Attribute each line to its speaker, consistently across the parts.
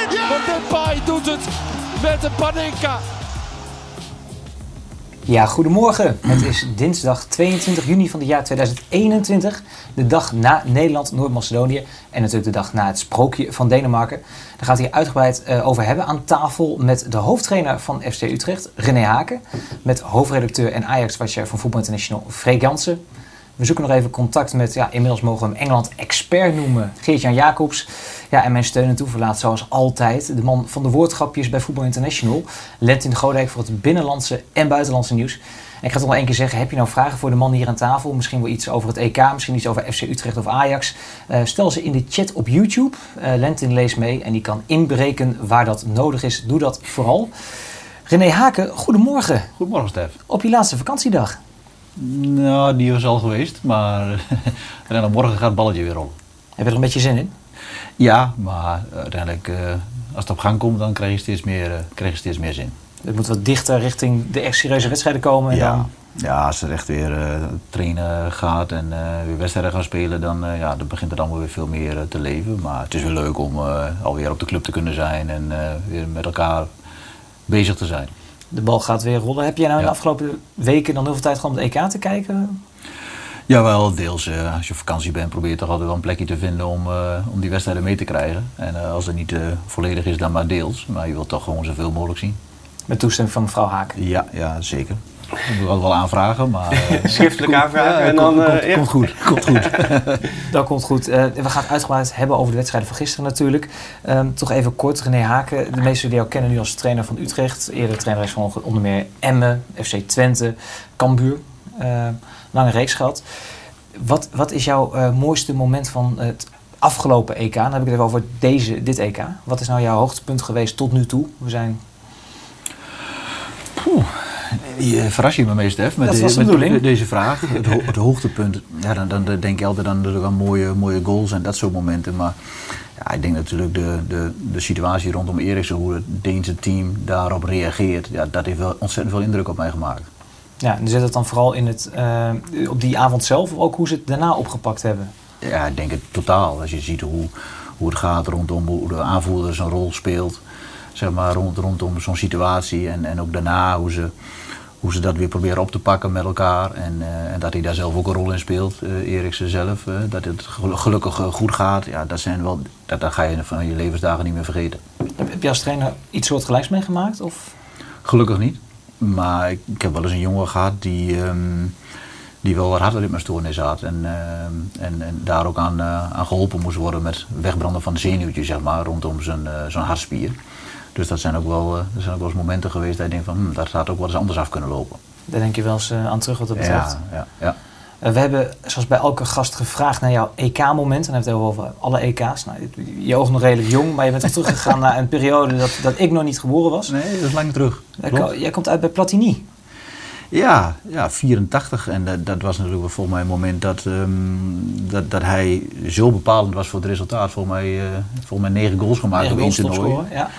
Speaker 1: Ja.
Speaker 2: Want Depay doet het met de Panenka.
Speaker 3: Ja, goedemorgen. Het is dinsdag 22 juni van het jaar 2021. De dag na Nederland-Noord-Macedonië. En natuurlijk de dag na het sprookje van Denemarken. Daar gaat hij uitgebreid eh, over hebben aan tafel met de hoofdtrainer van FC Utrecht, René Haken. Met hoofdredacteur en Ajax-watcher van Voetbal International, Freek Jansen. We zoeken nog even contact met, ja, inmiddels mogen we hem Engeland-expert noemen, Geert-Jan Jacobs. Ja, en mijn steun en toeverlaat zoals altijd. De man van de woordgrapjes bij Voetbal International. Lentin Godijk voor het binnenlandse en buitenlandse nieuws. En ik ga toch nog één keer zeggen, heb je nou vragen voor de man hier aan tafel? Misschien wel iets over het EK, misschien iets over FC Utrecht of Ajax. Eh, stel ze in de chat op YouTube. Eh Lentin leest mee en die kan inbreken waar dat nodig is. Doe dat vooral. René Haken, goedemorgen.
Speaker 4: Goedemorgen, Stef.
Speaker 3: Op je laatste vakantiedag.
Speaker 4: Nou, die was al geweest, maar dan morgen gaat het balletje weer rollen.
Speaker 3: Heb je er een beetje zin in?
Speaker 4: Ja, maar uiteindelijk, eh, als het op gang komt, dan krijg je steeds meer, eh, krijg je steeds meer zin.
Speaker 3: Het moet wat dichter richting de echt serieuze wedstrijden komen. En
Speaker 4: Ja.
Speaker 3: dan...
Speaker 4: ja, als er echt weer eh, trainen gaat en weer wedstrijden gaan spelen, dan, ja, dan begint het allemaal weer veel meer te leven. Maar het is wel leuk om alweer op de club te kunnen zijn en weer met elkaar bezig te zijn.
Speaker 3: De bal gaat weer rollen. Heb jij nou in de afgelopen weken dan heel veel tijd gehad om het EK te kijken?
Speaker 4: Jawel, deels. eh, als je op vakantie bent, probeer je toch altijd wel een plekje te vinden om, eh, om die wedstrijden mee te krijgen. En eh, als het niet volledig is, dan maar deels. Maar je wilt toch gewoon zoveel mogelijk zien.
Speaker 3: Met toestemming van mevrouw Haken.
Speaker 4: Ja, ja zeker. Dat moet ik altijd wel aanvragen, maar... eh,
Speaker 5: Schriftelijk aanvragen
Speaker 4: ja,
Speaker 5: en
Speaker 4: komt-
Speaker 5: dan... eh,
Speaker 4: komt,
Speaker 5: ja.
Speaker 4: komt goed, komt goed.
Speaker 3: Dat komt goed. Eh, we gaan het uitgebreid hebben over de wedstrijden van gisteren natuurlijk. Ehm, toch even kort, René Haken. De meesten die jou kennen nu als trainer van Utrecht. Eerder trainer is van onder meer Emmen, FC Twente, Cambuur. Eh, lange reeks gehad. Wat, wat is jouw eh, mooiste moment van het afgelopen EK? Dan heb ik het even over deze, dit EK. Wat is nou jouw hoogtepunt geweest tot nu toe? We zijn
Speaker 4: Je verras je me mee, Stef, met, de-
Speaker 3: de
Speaker 4: met deze vraag. Het, ho- het hoogtepunt, ja, dan, dan denk je altijd aan, aan mooie, mooie goals en dat soort momenten. Maar ja, ik denk natuurlijk de, de, de situatie rondom Eriksen, hoe het Deense team daarop reageert, ja, dat heeft wel ontzettend veel indruk op mij gemaakt.
Speaker 3: Ja, en zit het dan vooral in het, eh, op die avond zelf of ook hoe ze het daarna opgepakt hebben?
Speaker 4: Ja, ik denk het totaal. Als je ziet hoe, hoe het gaat rondom hoe de aanvoerder zijn rol speelt. Zeg maar rond, rondom zo'n situatie. En, en ook daarna hoe ze, hoe ze dat weer proberen op te pakken met elkaar. En, eh, en dat hij daar zelf ook een rol in speelt, eh Eriksen zelf. eh, dat het gelu- gelukkig goed gaat. Ja, dat, zijn wel, dat, dat ga je van je levensdagen niet meer vergeten.
Speaker 3: Heb, heb je als trainer iets soortgelijks meegemaakt? Of?
Speaker 4: Gelukkig niet. Maar ik, ik heb wel eens een jongen gehad die, ehm, die wel wat hartritmestoornis had. En, ehm, en, en daar ook aan, aan geholpen moest worden met wegbranden van zenuwtjes, zeg maar, rondom zijn, zijn hartspier. Dus dat zijn ook wel, eh, er zijn ook wel eens momenten geweest dat je denkt van, hm, dat had ook wel eens anders af kunnen lopen.
Speaker 3: Daar denk je wel eens eh, aan terug wat dat betreft.
Speaker 4: Ja, ja, ja.
Speaker 3: Eh, we hebben, zoals bij elke gast, gevraagd naar jouw EK-moment. En dan hebben we het over alle EK's. Nou, je oog nog redelijk jong, maar je bent teruggegaan naar een periode dat, dat ik nog niet geboren was.
Speaker 4: Nee, dat is lang terug.
Speaker 3: Jij
Speaker 4: Klopt.
Speaker 3: ko- Jij komt uit bij Platini.
Speaker 4: Ja, ja 84. En dat, dat was natuurlijk volgens mij een moment dat, ehm, dat, dat hij zo bepalend was voor het resultaat. Volgens mij, eh, volgens mij negen goals gemaakt
Speaker 3: Negen
Speaker 4: op één toernooi.
Speaker 3: Ja.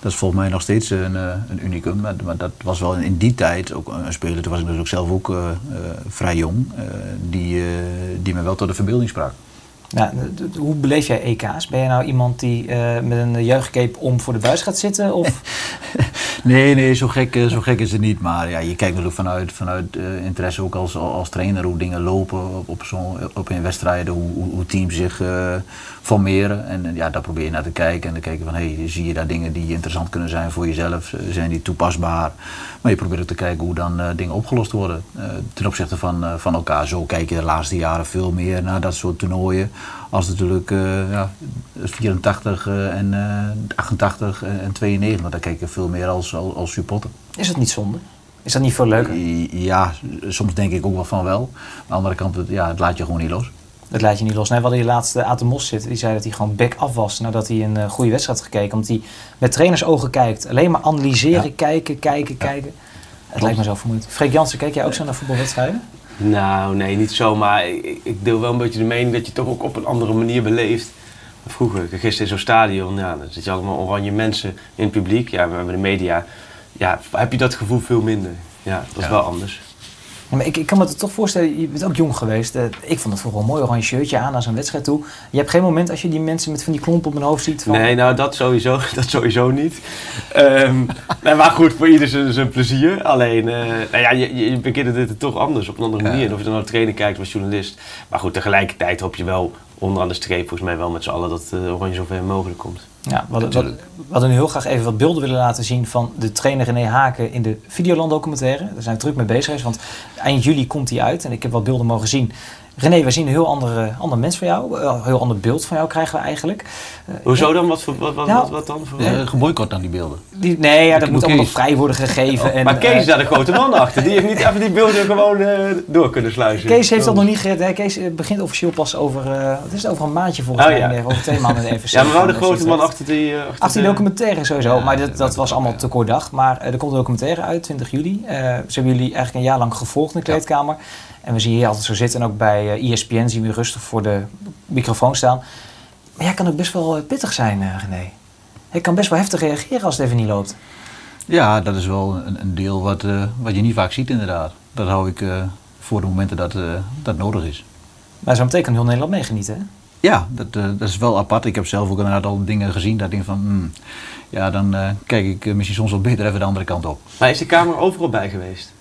Speaker 4: Dat is volgens mij nog steeds een, eh, een unicum. Maar, dat was wel in die tijd ook een speler. Toen was ik natuurlijk zelf ook eh, eh, vrij jong. die, die me wel tot de verbeelding sprak.
Speaker 3: Hoe beleef jij EK's? Ben je nou iemand die eh, met een juichcape om voor de buis gaat zitten? Of
Speaker 4: Nee, nee, zo gek, eh, zo gek is het niet. Maar ja, je kijkt natuurlijk vanuit, vanuit eh, interesse ook als, als trainer hoe dingen lopen op, op, op in wedstrijden, hoe, hoe, teams zich eh, formeren. En ja, daar probeer je naar te kijken. En dan kijken van, hey, zie je daar dingen die interessant kunnen zijn voor jezelf? Zijn die toepasbaar? Maar je probeert ook te kijken hoe dan dingen opgelost worden. ten opzichte van, van elkaar. Zo kijk je de laatste jaren veel meer naar dat soort toernooien. Als natuurlijk eh, ja, 84 eh, en eh, 88 en en 92. Want daar kijk je veel meer als, als, als supporter.
Speaker 3: is dat niet zonde? Is dat niet veel leuker?
Speaker 4: Ja, soms denk ik ook wel van wel. Maar aan de andere kant, het, ja, het laat je gewoon niet los.
Speaker 3: Dat laat je niet los. Nee, we hadden hier laatst uh, Aten Mos zitten. Die zei dat hij gewoon back af was nadat hij een goede wedstrijd had gekeken. Omdat hij met trainersogen kijkt. Alleen maar analyseren, ja. kijken, kijken, ja. kijken. Het lijkt me zo vermoeiend. Freek Jansen, kijk jij ook zo naar voetbalwedstrijden?
Speaker 6: Nou, nee, niet zo. Maar ik, ik, deel wel een beetje de mening dat je toch ook op een andere manier beleeft. Vroeger, gisteren in zo'n stadion, ja, dan zit je allemaal oranje mensen in het publiek. Ja, we hebben de media. Ja, heb je dat gevoel veel minder. Ja, dat is ja. wel anders.
Speaker 3: Ja, maar ik, ik kan me het toch voorstellen, je bent ook jong geweest. Uh, ik vond het vooral een mooi oranje shirtje aan naar zo'n wedstrijd toe. Je hebt geen moment als je die mensen met van die klompen op hun hoofd ziet. Van...
Speaker 6: Nee, nou dat sowieso, dat sowieso niet. um, nee, maar goed, voor ieder zijn, plezier. Alleen, uh, nou ja, je, je bekent dit toch anders, op een andere manier. Ja. Of je dan naar de trainer kijkt als journalist. Maar goed, tegelijkertijd hoop je wel onderaan de streep volgens mij wel met z'n allen dat uh, Oranje zo ver mogelijk komt.
Speaker 3: Ja, we hadden, we hadden nu heel graag even wat beelden willen laten zien van de trainer René Haken in de Videoland documentaire. Daar zijn we druk mee bezig, want eind juli komt die uit en ik heb wat beelden mogen zien. René, we zien een heel andere, ander mens van jou. Een heel ander beeld van jou krijgen we eigenlijk.
Speaker 6: Uh, Hoezo dan? Wat, wat, wat, nou, wat, wat dan? Voor
Speaker 4: ja, geboycott aan die beelden.
Speaker 3: Die, nee, ja, dat moet allemaal nog vrij worden gegeven.
Speaker 6: Oh, en, maar Kees is uh, daar de grote man achter. Die heeft niet even die beelden gewoon uh, door kunnen sluizen.
Speaker 3: Kees heeft dat nog niet gered. Hè? Kees begint officieel pas over, wat is het, over een maandje volgens
Speaker 6: oh,
Speaker 3: mij.
Speaker 6: Ja.
Speaker 3: Over twee maanden even.
Speaker 6: ja, maar wel de grote man achter die... achter,
Speaker 3: achter die documentaire sowieso. maar dat, dat was allemaal te kort dag. Maar er komt een documentaire uit, 20 juli. ze hebben jullie eigenlijk een jaar lang gevolgd in de kleedkamer. En we zien je hier altijd zo zitten. En ook bij uh, ESPN zien we rustig voor de microfoon staan. Maar jij kan ook best wel pittig zijn, uh, René. Je kan best wel heftig reageren als het even niet loopt.
Speaker 4: Ja, dat is wel een, een deel wat, uh, wat je niet vaak ziet inderdaad. Dat hou ik voor de momenten dat dat nodig is.
Speaker 3: Maar zo meteen kan heel Nederland meegenieten, hè?
Speaker 4: Ja, dat, dat is wel apart. Ik heb zelf ook inderdaad al dingen gezien dat ik denk van... Hmm, ja, dan kijk ik misschien soms wel beter even de andere kant op.
Speaker 6: Maar is de Kamer overal bij geweest?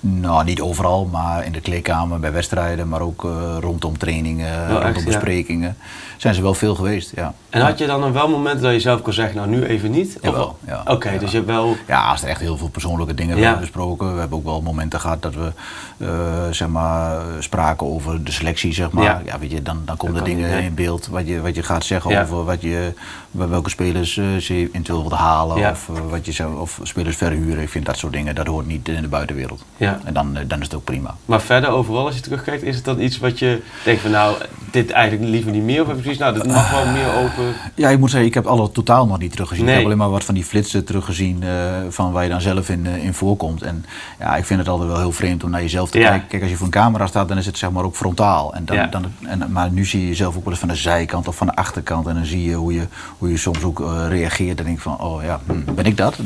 Speaker 4: Nou, niet overal, maar in de kleedkamer, bij wedstrijden, maar ook uh, rondom trainingen, oh, rondom echt, besprekingen. Ja. Zijn ze wel veel geweest, ja.
Speaker 6: En had je dan een wel momenten dat je zelf kon zeggen, nou nu even niet?
Speaker 4: Jawel, ja.
Speaker 6: Oké, okay,
Speaker 4: ja.
Speaker 6: dus je hebt wel...
Speaker 4: Ja, als er echt heel veel persoonlijke dingen ja. werden besproken. We hebben ook wel momenten gehad dat we, uh, zeg maar, spraken over de selectie, zeg maar. Ja, ja weet je, dan, dan komen er dingen in beeld wat je, wat je gaat zeggen over wat je, welke spelers uh, ze eventueel wilt halen of, wat je zou, of spelers verhuren. Ik vind dat soort dingen, dat hoort niet in de buitenwereld.
Speaker 6: Ja.
Speaker 4: En dan, dan is het ook prima.
Speaker 6: Maar verder, overal als je terugkijkt, is het dan iets wat je denkt van nou, dit eigenlijk liever niet meer? Of heb je precies, nou, dit mag wel meer open?
Speaker 4: Ja, ik moet zeggen, ik heb alle totaal nog niet teruggezien. Nee. Ik heb alleen maar wat van die flitsen teruggezien uh, van waar je dan zelf in, uh, in voorkomt. En ja, ik vind het altijd wel heel vreemd om naar jezelf te ja. kijken. Kijk, als je voor een camera staat, dan is het zeg maar ook frontaal. En dan, ja. dan, en, maar nu zie je jezelf ook wel eens van de zijkant of van de achterkant. En dan zie je hoe je, hoe je soms ook uh, reageert. En denk van, oh ja, hm, ben ik dat?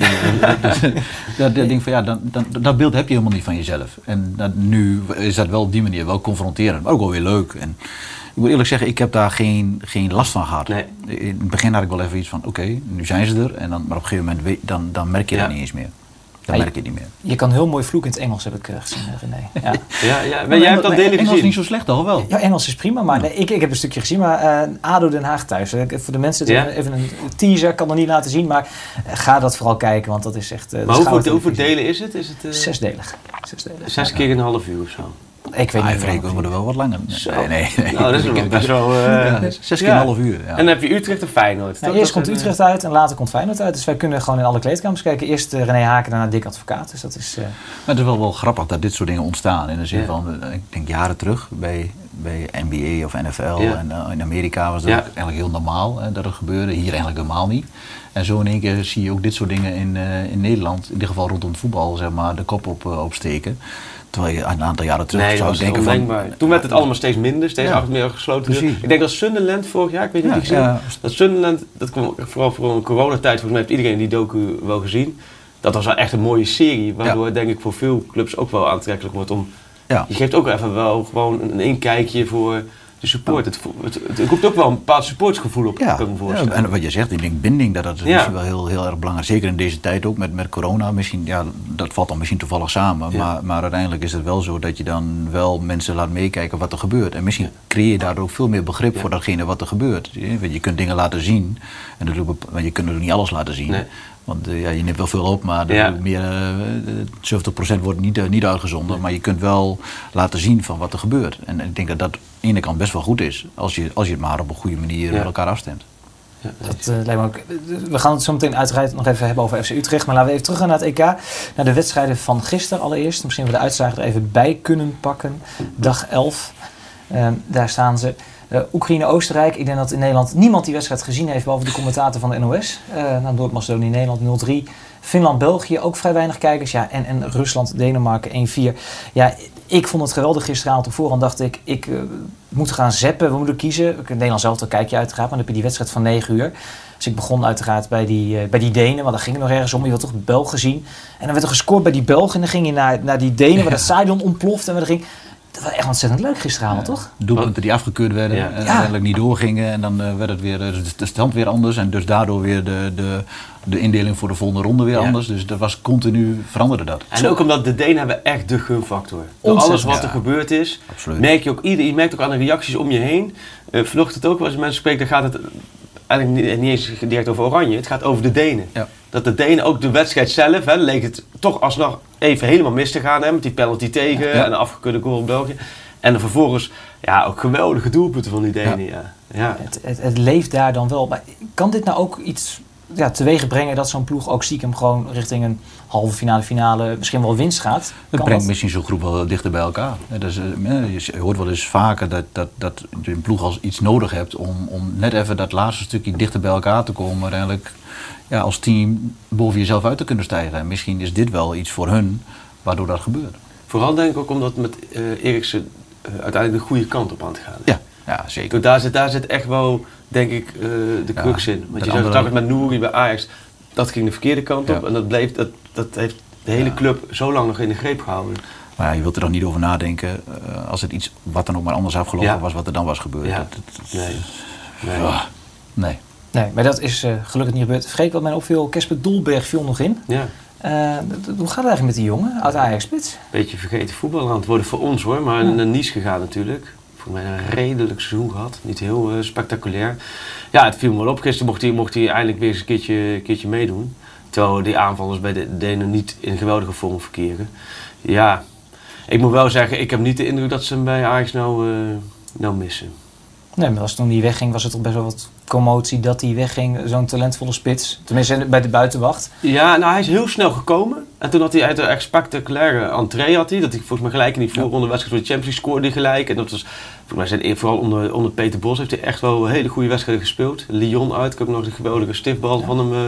Speaker 4: dat denk van, ja, dan, dan, dat beeld heb je helemaal niet van jezelf. En dat, nu is dat wel op die manier wel confronterend, maar ook wel weer leuk. En ik moet eerlijk zeggen, ik heb daar geen, geen last van gehad.
Speaker 6: Nee.
Speaker 4: In het begin had ik wel even iets van, oké, okay, nu zijn ze er. En dan, maar op een gegeven moment dan, dan merk je ja. dat niet eens meer. Dan
Speaker 3: ja,
Speaker 4: merk je het niet meer.
Speaker 3: Je kan heel mooi vloek in het Engels, heb ik uh, gezien, René. Ja,
Speaker 6: ja, ja maar jij hebt dat delen gezien.
Speaker 4: Engels is niet zo slecht, toch wel?
Speaker 3: Ja, Engels is prima, maar nee, ik, ik heb een stukje gezien. Maar uh, ADO Den Haag thuis. Voor de mensen, ja? even een teaser, kan nog niet laten zien. Maar uh, ga dat vooral kijken, want dat is echt...
Speaker 6: maar hoeveel, hoeveel delen is het? Is het
Speaker 3: Zesdelig. Zesdelig.
Speaker 6: Zes keer een half uur of zo?
Speaker 3: Ik weet niet.
Speaker 4: Freek, we moeten wel wat langer. Nee, nee, nee.
Speaker 6: Nou, dat is wel best wel... Uh,
Speaker 4: ja, zes keer een half uur. Ja.
Speaker 6: En dan heb je Utrecht of Feyenoord.
Speaker 3: Nou, eerst komt Utrecht uit en later komt Feyenoord uit. Dus wij kunnen gewoon in alle kleedkamers kijken. Eerst uh, René Haken, daarna Dick Advocaat. Dus dat is... Uh...
Speaker 4: Maar het is wel, wel grappig dat dit soort dingen ontstaan. In de zin ja. van, ik denk jaren terug bij, bij NBA of NFL. Ja. En in Amerika was dat eigenlijk heel normaal dat het gebeurde. Hier eigenlijk helemaal niet. En zo in één keer zie je ook dit soort dingen in, in Nederland. In ieder geval rondom het voetbal, zeg maar, de kop op, opsteken. Terwijl je een aantal jaren terug
Speaker 6: nee,
Speaker 4: zou denken van...
Speaker 6: Toen werd het allemaal steeds minder, steeds ja, meer gesloten. Precies. Ik denk dat Sunderland vorig jaar, ik weet niet ja, of je ja. dat Sunderland, dat kwam vooral voor een coronatijd, volgens mij heeft iedereen die docu wel gezien. Dat was wel echt een mooie serie, waardoor ja. denk ik voor veel clubs ook wel aantrekkelijk wordt om... Ja. Je geeft ook even wel gewoon een inkijkje voor de support. Het, het, het, roept ook wel een bepaald supportsgevoel op,
Speaker 4: ja.
Speaker 6: kan ik me voorstellen.
Speaker 4: Ja, en wat je zegt, ik denk binding, dat, dat is ja. wel heel, heel erg belangrijk. Zeker in deze tijd ook met, met corona. Misschien, ja, dat valt dan misschien toevallig samen. Ja. Maar, maar uiteindelijk is het wel zo dat je dan wel mensen laat meekijken wat er gebeurt. En misschien creëer je daardoor ook veel meer begrip voor datgene wat er gebeurt. Je, je kunt dingen laten zien. En natuurlijk, je kunt er niet alles laten zien. Nee. Want uh, ja, je neemt wel veel op, maar ja. meer, uh, 70% wordt niet, uh, niet uitgezonden. Maar je kunt wel laten zien van wat er gebeurt. En ik denk dat dat aan de ene kant best wel goed is. Als je, als je het maar op een goede manier ja. met elkaar afstemt.
Speaker 3: Ja, dat, uh, lijkt me ook, we gaan het zo meteen uiteraard nog even hebben over FC Utrecht. Maar laten we even terug gaan naar het EK. Naar de wedstrijden van gisteren allereerst. Misschien we de uitslagen er even bij kunnen pakken. Dag 11. Ehm, daar staan ze. Uh, Oekraïne-Oostenrijk. Ik denk dat in Nederland niemand die wedstrijd gezien heeft, behalve de commentator van de NOS. Uh, nou, Noord-Macedonië-Nederland 0-3. Finland-België ook vrij weinig kijkers. Ja, en, en Rusland-Denemarken 1-4. Ja, ik vond het geweldig gisteravond. Op voorhand dacht ik, ik uh, moet gaan zeppen. We moeten kiezen. Nederland zelf, dan kijk je uiteraard. Maar dan heb je die wedstrijd van 9 uur. Dus ik begon uiteraard bij die, uh, bij die Denen. Want daar ging het nog ergens om. Je had toch Belgen zien. En dan werd er gescoord bij die Belgen. En dan ging je naar, naar die Denen, waar het stadion ontploft. En we ging... Dat was echt ontzettend leuk gisteravond, ja. toch?
Speaker 4: Doelpunten die afgekeurd werden ja. en uiteindelijk niet doorgingen. En dan uh, werd het weer, de stand weer anders. En dus daardoor weer de, de, de indeling voor de volgende ronde weer anders. Dus dat was continu, veranderde dat.
Speaker 6: En ook omdat de Denen hebben echt de gunfactor. Door alles wat er gebeurd is, Absoluut. merk je ook, ieder, je merkt ook aan de reacties om je heen. Uh, vanochtend ook, als mensen spreken, dan gaat het eigenlijk niet, niet eens direct over Oranje. Het gaat over de Denen. Dat de Denen ook de wedstrijd zelf, hè, leek het toch alsnog even helemaal mis te gaan. Hè, met die penalty tegen ja. en een afgekeurde goal op België. En dan vervolgens, ja, ook geweldige doelpunten van die Denen. Ja. Ja.
Speaker 3: Het, het, het, leeft daar dan wel. Maar kan dit nou ook iets ja, teweeg brengen dat zo'n ploeg ook stiekem gewoon richting een halve finale, finale misschien wel winst gaat?
Speaker 4: Het brengt dat? misschien zo'n groep wel dichter bij elkaar. Dus, je hoort wel eens vaker dat, dat, dat je een ploeg als iets nodig hebt om, om net even dat laatste stukje dichter bij elkaar te komen. Uiteindelijk ja, als team boven jezelf uit te kunnen stijgen. En misschien is dit wel iets voor hun waardoor dat gebeurt.
Speaker 6: Vooral denk ik ook omdat met uh, Eriksen uh, uiteindelijk de goede kant op aan te gaan.
Speaker 4: Ja, ja zeker.
Speaker 6: Dus daar, zit, daar zit echt wel, denk ik, uh, de crux ja, in. Want je zag andere... het met Nouri bij Ajax, dat ging de verkeerde kant op. Ja. En dat, bleef, dat, dat heeft de hele club zo lang nog in de greep gehouden.
Speaker 4: Maar ja, je wilt er dan niet over nadenken uh, als het iets wat dan ook maar anders afgelopen was, wat er dan was gebeurd.
Speaker 6: Dat, dat, nee. Nee.
Speaker 4: Nee.
Speaker 3: Nee, maar dat is uh, gelukkig niet gebeurd. Vergeet wat mij opviel, Kesper Dolberg viel nog in.
Speaker 6: Ja.
Speaker 3: Uh, hoe gaat het eigenlijk met die jongen uit Ajax Spits?
Speaker 6: Beetje vergeten voetbal aan het worden voor ons hoor, maar ja. naar Nice gegaan natuurlijk. Voor mij een redelijk seizoen gehad, niet heel uh, spectaculair. Ja, het viel me wel op. Gisteren mocht hij, mocht hij eindelijk weer eens een keertje, een keertje meedoen. Terwijl die aanvallers bij de Denen niet in geweldige vorm verkeren. Ja, ik moet wel zeggen, ik heb niet de indruk dat ze hem bij Ajax nou, uh, nou missen.
Speaker 3: Nee, maar als toen hij wegging was het toch best wel wat commotie dat hij wegging. Zo'n talentvolle spits. Tenminste bij de buitenwacht.
Speaker 6: Ja, nou hij is heel snel gekomen. En toen had hij uit een echt spectaculaire entree had hij. Dat hij volgens mij gelijk in die voorronde wedstrijd voor de Champions League scoorde gelijk. En dat was, volgens mij zijn vooral onder, onder Peter Bos heeft hij echt wel hele goede wedstrijden gespeeld. Lyon uit, ik heb nog de geweldige stiftbal ja. van, hem, uh,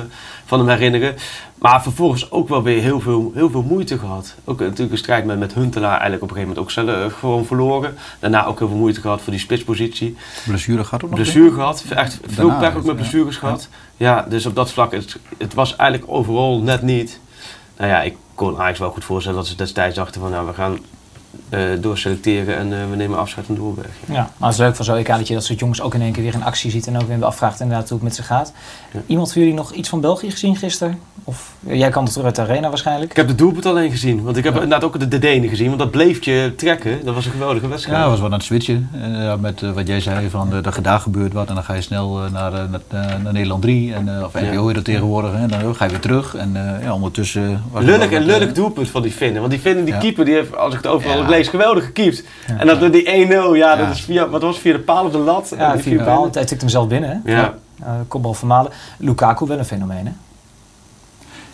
Speaker 6: van hem herinneren. Maar vervolgens ook wel weer heel veel, heel veel moeite gehad. Ook natuurlijk een strijd met, met Huntelaar eigenlijk op een gegeven moment ook zelf uh, gewoon verloren. Daarna ook heel veel moeite gehad voor die spitspositie.
Speaker 4: Blessure gehad ook nog?
Speaker 6: Blessure gehad, echt veel pech ook met blessures ja. gehad. Ja, dus op dat vlak, het, het was eigenlijk overal net niet. Nou ja, ik kon Ajax wel goed voorstellen dat ze destijds dachten van nou we gaan doorselecteren en uh, we nemen afscheid van Doorberg.
Speaker 3: Ja, maar het is leuk van zo'n EK dat je dat soort jongens ook in één keer weer in actie ziet en ook weer afvraagt inderdaad hoe het met ze gaat. Ja. Iemand van jullie nog iets van België gezien gisteren? Of jij kan het terug uit de arena waarschijnlijk?
Speaker 6: Ik heb de doelpunt alleen gezien, want ik heb ja. inderdaad ook de, de Denen gezien, want dat bleef je trekken. Dat was een geweldige wedstrijd.
Speaker 4: Ja, dat was wel aan het switchen. Uh, met uh, wat jij zei van uh, dat daar gebeurt wat en dan ga je snel naar, naar, naar, Nederland 3 en, of NPO ja. tegenwoordig en dan ga je weer terug en ja, ondertussen...
Speaker 6: Lullig en lullig doelpunt van die Finnen, want die Finnen, die keeper, die heeft, als ik het overal lees, geweldig gekiept. Ja. En dat we die 1-0, ja, ja, dat is via, wat was via de paal of de lat?
Speaker 3: Ja, via de paal. Hij tikte hem zelf binnen, hè?
Speaker 6: Ja.
Speaker 3: Uh, kopbal van Malen. Lukaku wel een fenomeen, hè?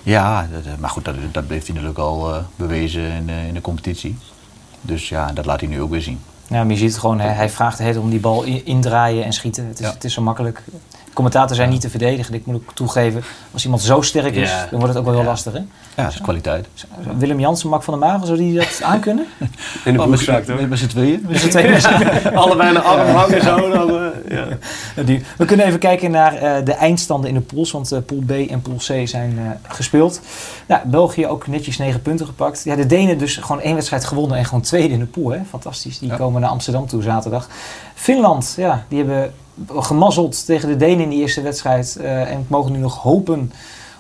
Speaker 4: Ja, dat, maar goed, dat, dat heeft hij natuurlijk al uh, bewezen in, uh, in de competitie. Dus ja, dat laat hij nu ook weer zien.
Speaker 3: Ja, maar je ziet het gewoon, hij, hij vraagt het om die bal in, indraaien en schieten. Het is, ja. het is zo makkelijk. De commentatoren zijn niet te verdedigen. Ik moet ook toegeven, als iemand zo sterk is, ja. dan wordt het ook wel heel lastig. Hè?
Speaker 4: Ja, dat is kwaliteit.
Speaker 3: Willem Jansen, Mak van der Maag, zou die dat aankunnen?
Speaker 6: In de broekzak, toch?
Speaker 4: Met z'n tweeën.
Speaker 3: Met z'n tweeën.
Speaker 6: Allebei een arm hangen zo. Dan, uh, ja.
Speaker 3: die, we kunnen even kijken naar uh, de eindstanden in de pools, want uh, pool B en pool C zijn gespeeld. Nou, België ook netjes 9 punten gepakt. Ja, de Denen dus gewoon één wedstrijd gewonnen en gewoon tweede in de pool. Hè? Fantastisch. Die ja. komen naar Amsterdam toe zaterdag. Finland, ja, die hebben gemazzeld tegen de Denen in die eerste wedstrijd. Uh, en mogen nu nog hopen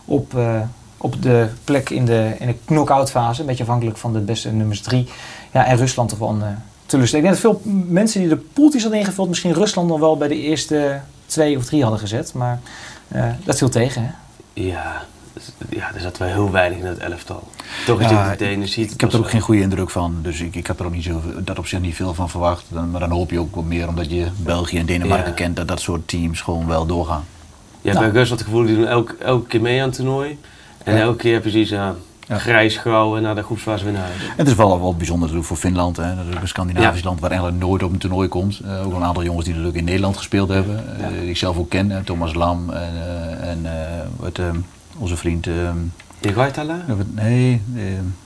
Speaker 3: op, uh, op de plek in de, in de knock-out fase. Een beetje afhankelijk van de beste nummers drie. Ja, en Rusland toch wel een uh, teleurstelling. Ik denk dat veel mensen die de poeltjes hadden ingevuld... misschien Rusland nog wel bij de eerste twee of drie hadden gezet. Maar dat viel tegen, hè?
Speaker 6: Ja, ja, er zat wel heel weinig in het elftal. Toch is ja, het de ziet.
Speaker 4: Ik heb er ook geen goede indruk van, dus ik, ik heb er ook niet zo, dat op zich niet veel van verwacht. Dan, maar dan hoop je ook wat meer, omdat je België en Denemarken ja. kent, dat dat soort teams gewoon wel doorgaan.
Speaker 6: Ja, nou. bij Rusland het gevoel, die doen elke, elke keer mee aan het toernooi. En ja. elke keer je zoiets, ja, grijs grauw en naar de groepsfase weer naar huis.
Speaker 4: En het is wel, wel bijzonder natuurlijk voor Finland. Hè. Dat is een Scandinavisch land waar eigenlijk nooit op een toernooi komt. Uh, ook een aantal jongens die natuurlijk in Nederland gespeeld hebben. Uh, die ik zelf ook ken. Thomas Lam en, uh, en wat, onze vriend...
Speaker 6: De Gaitala?
Speaker 4: Nee,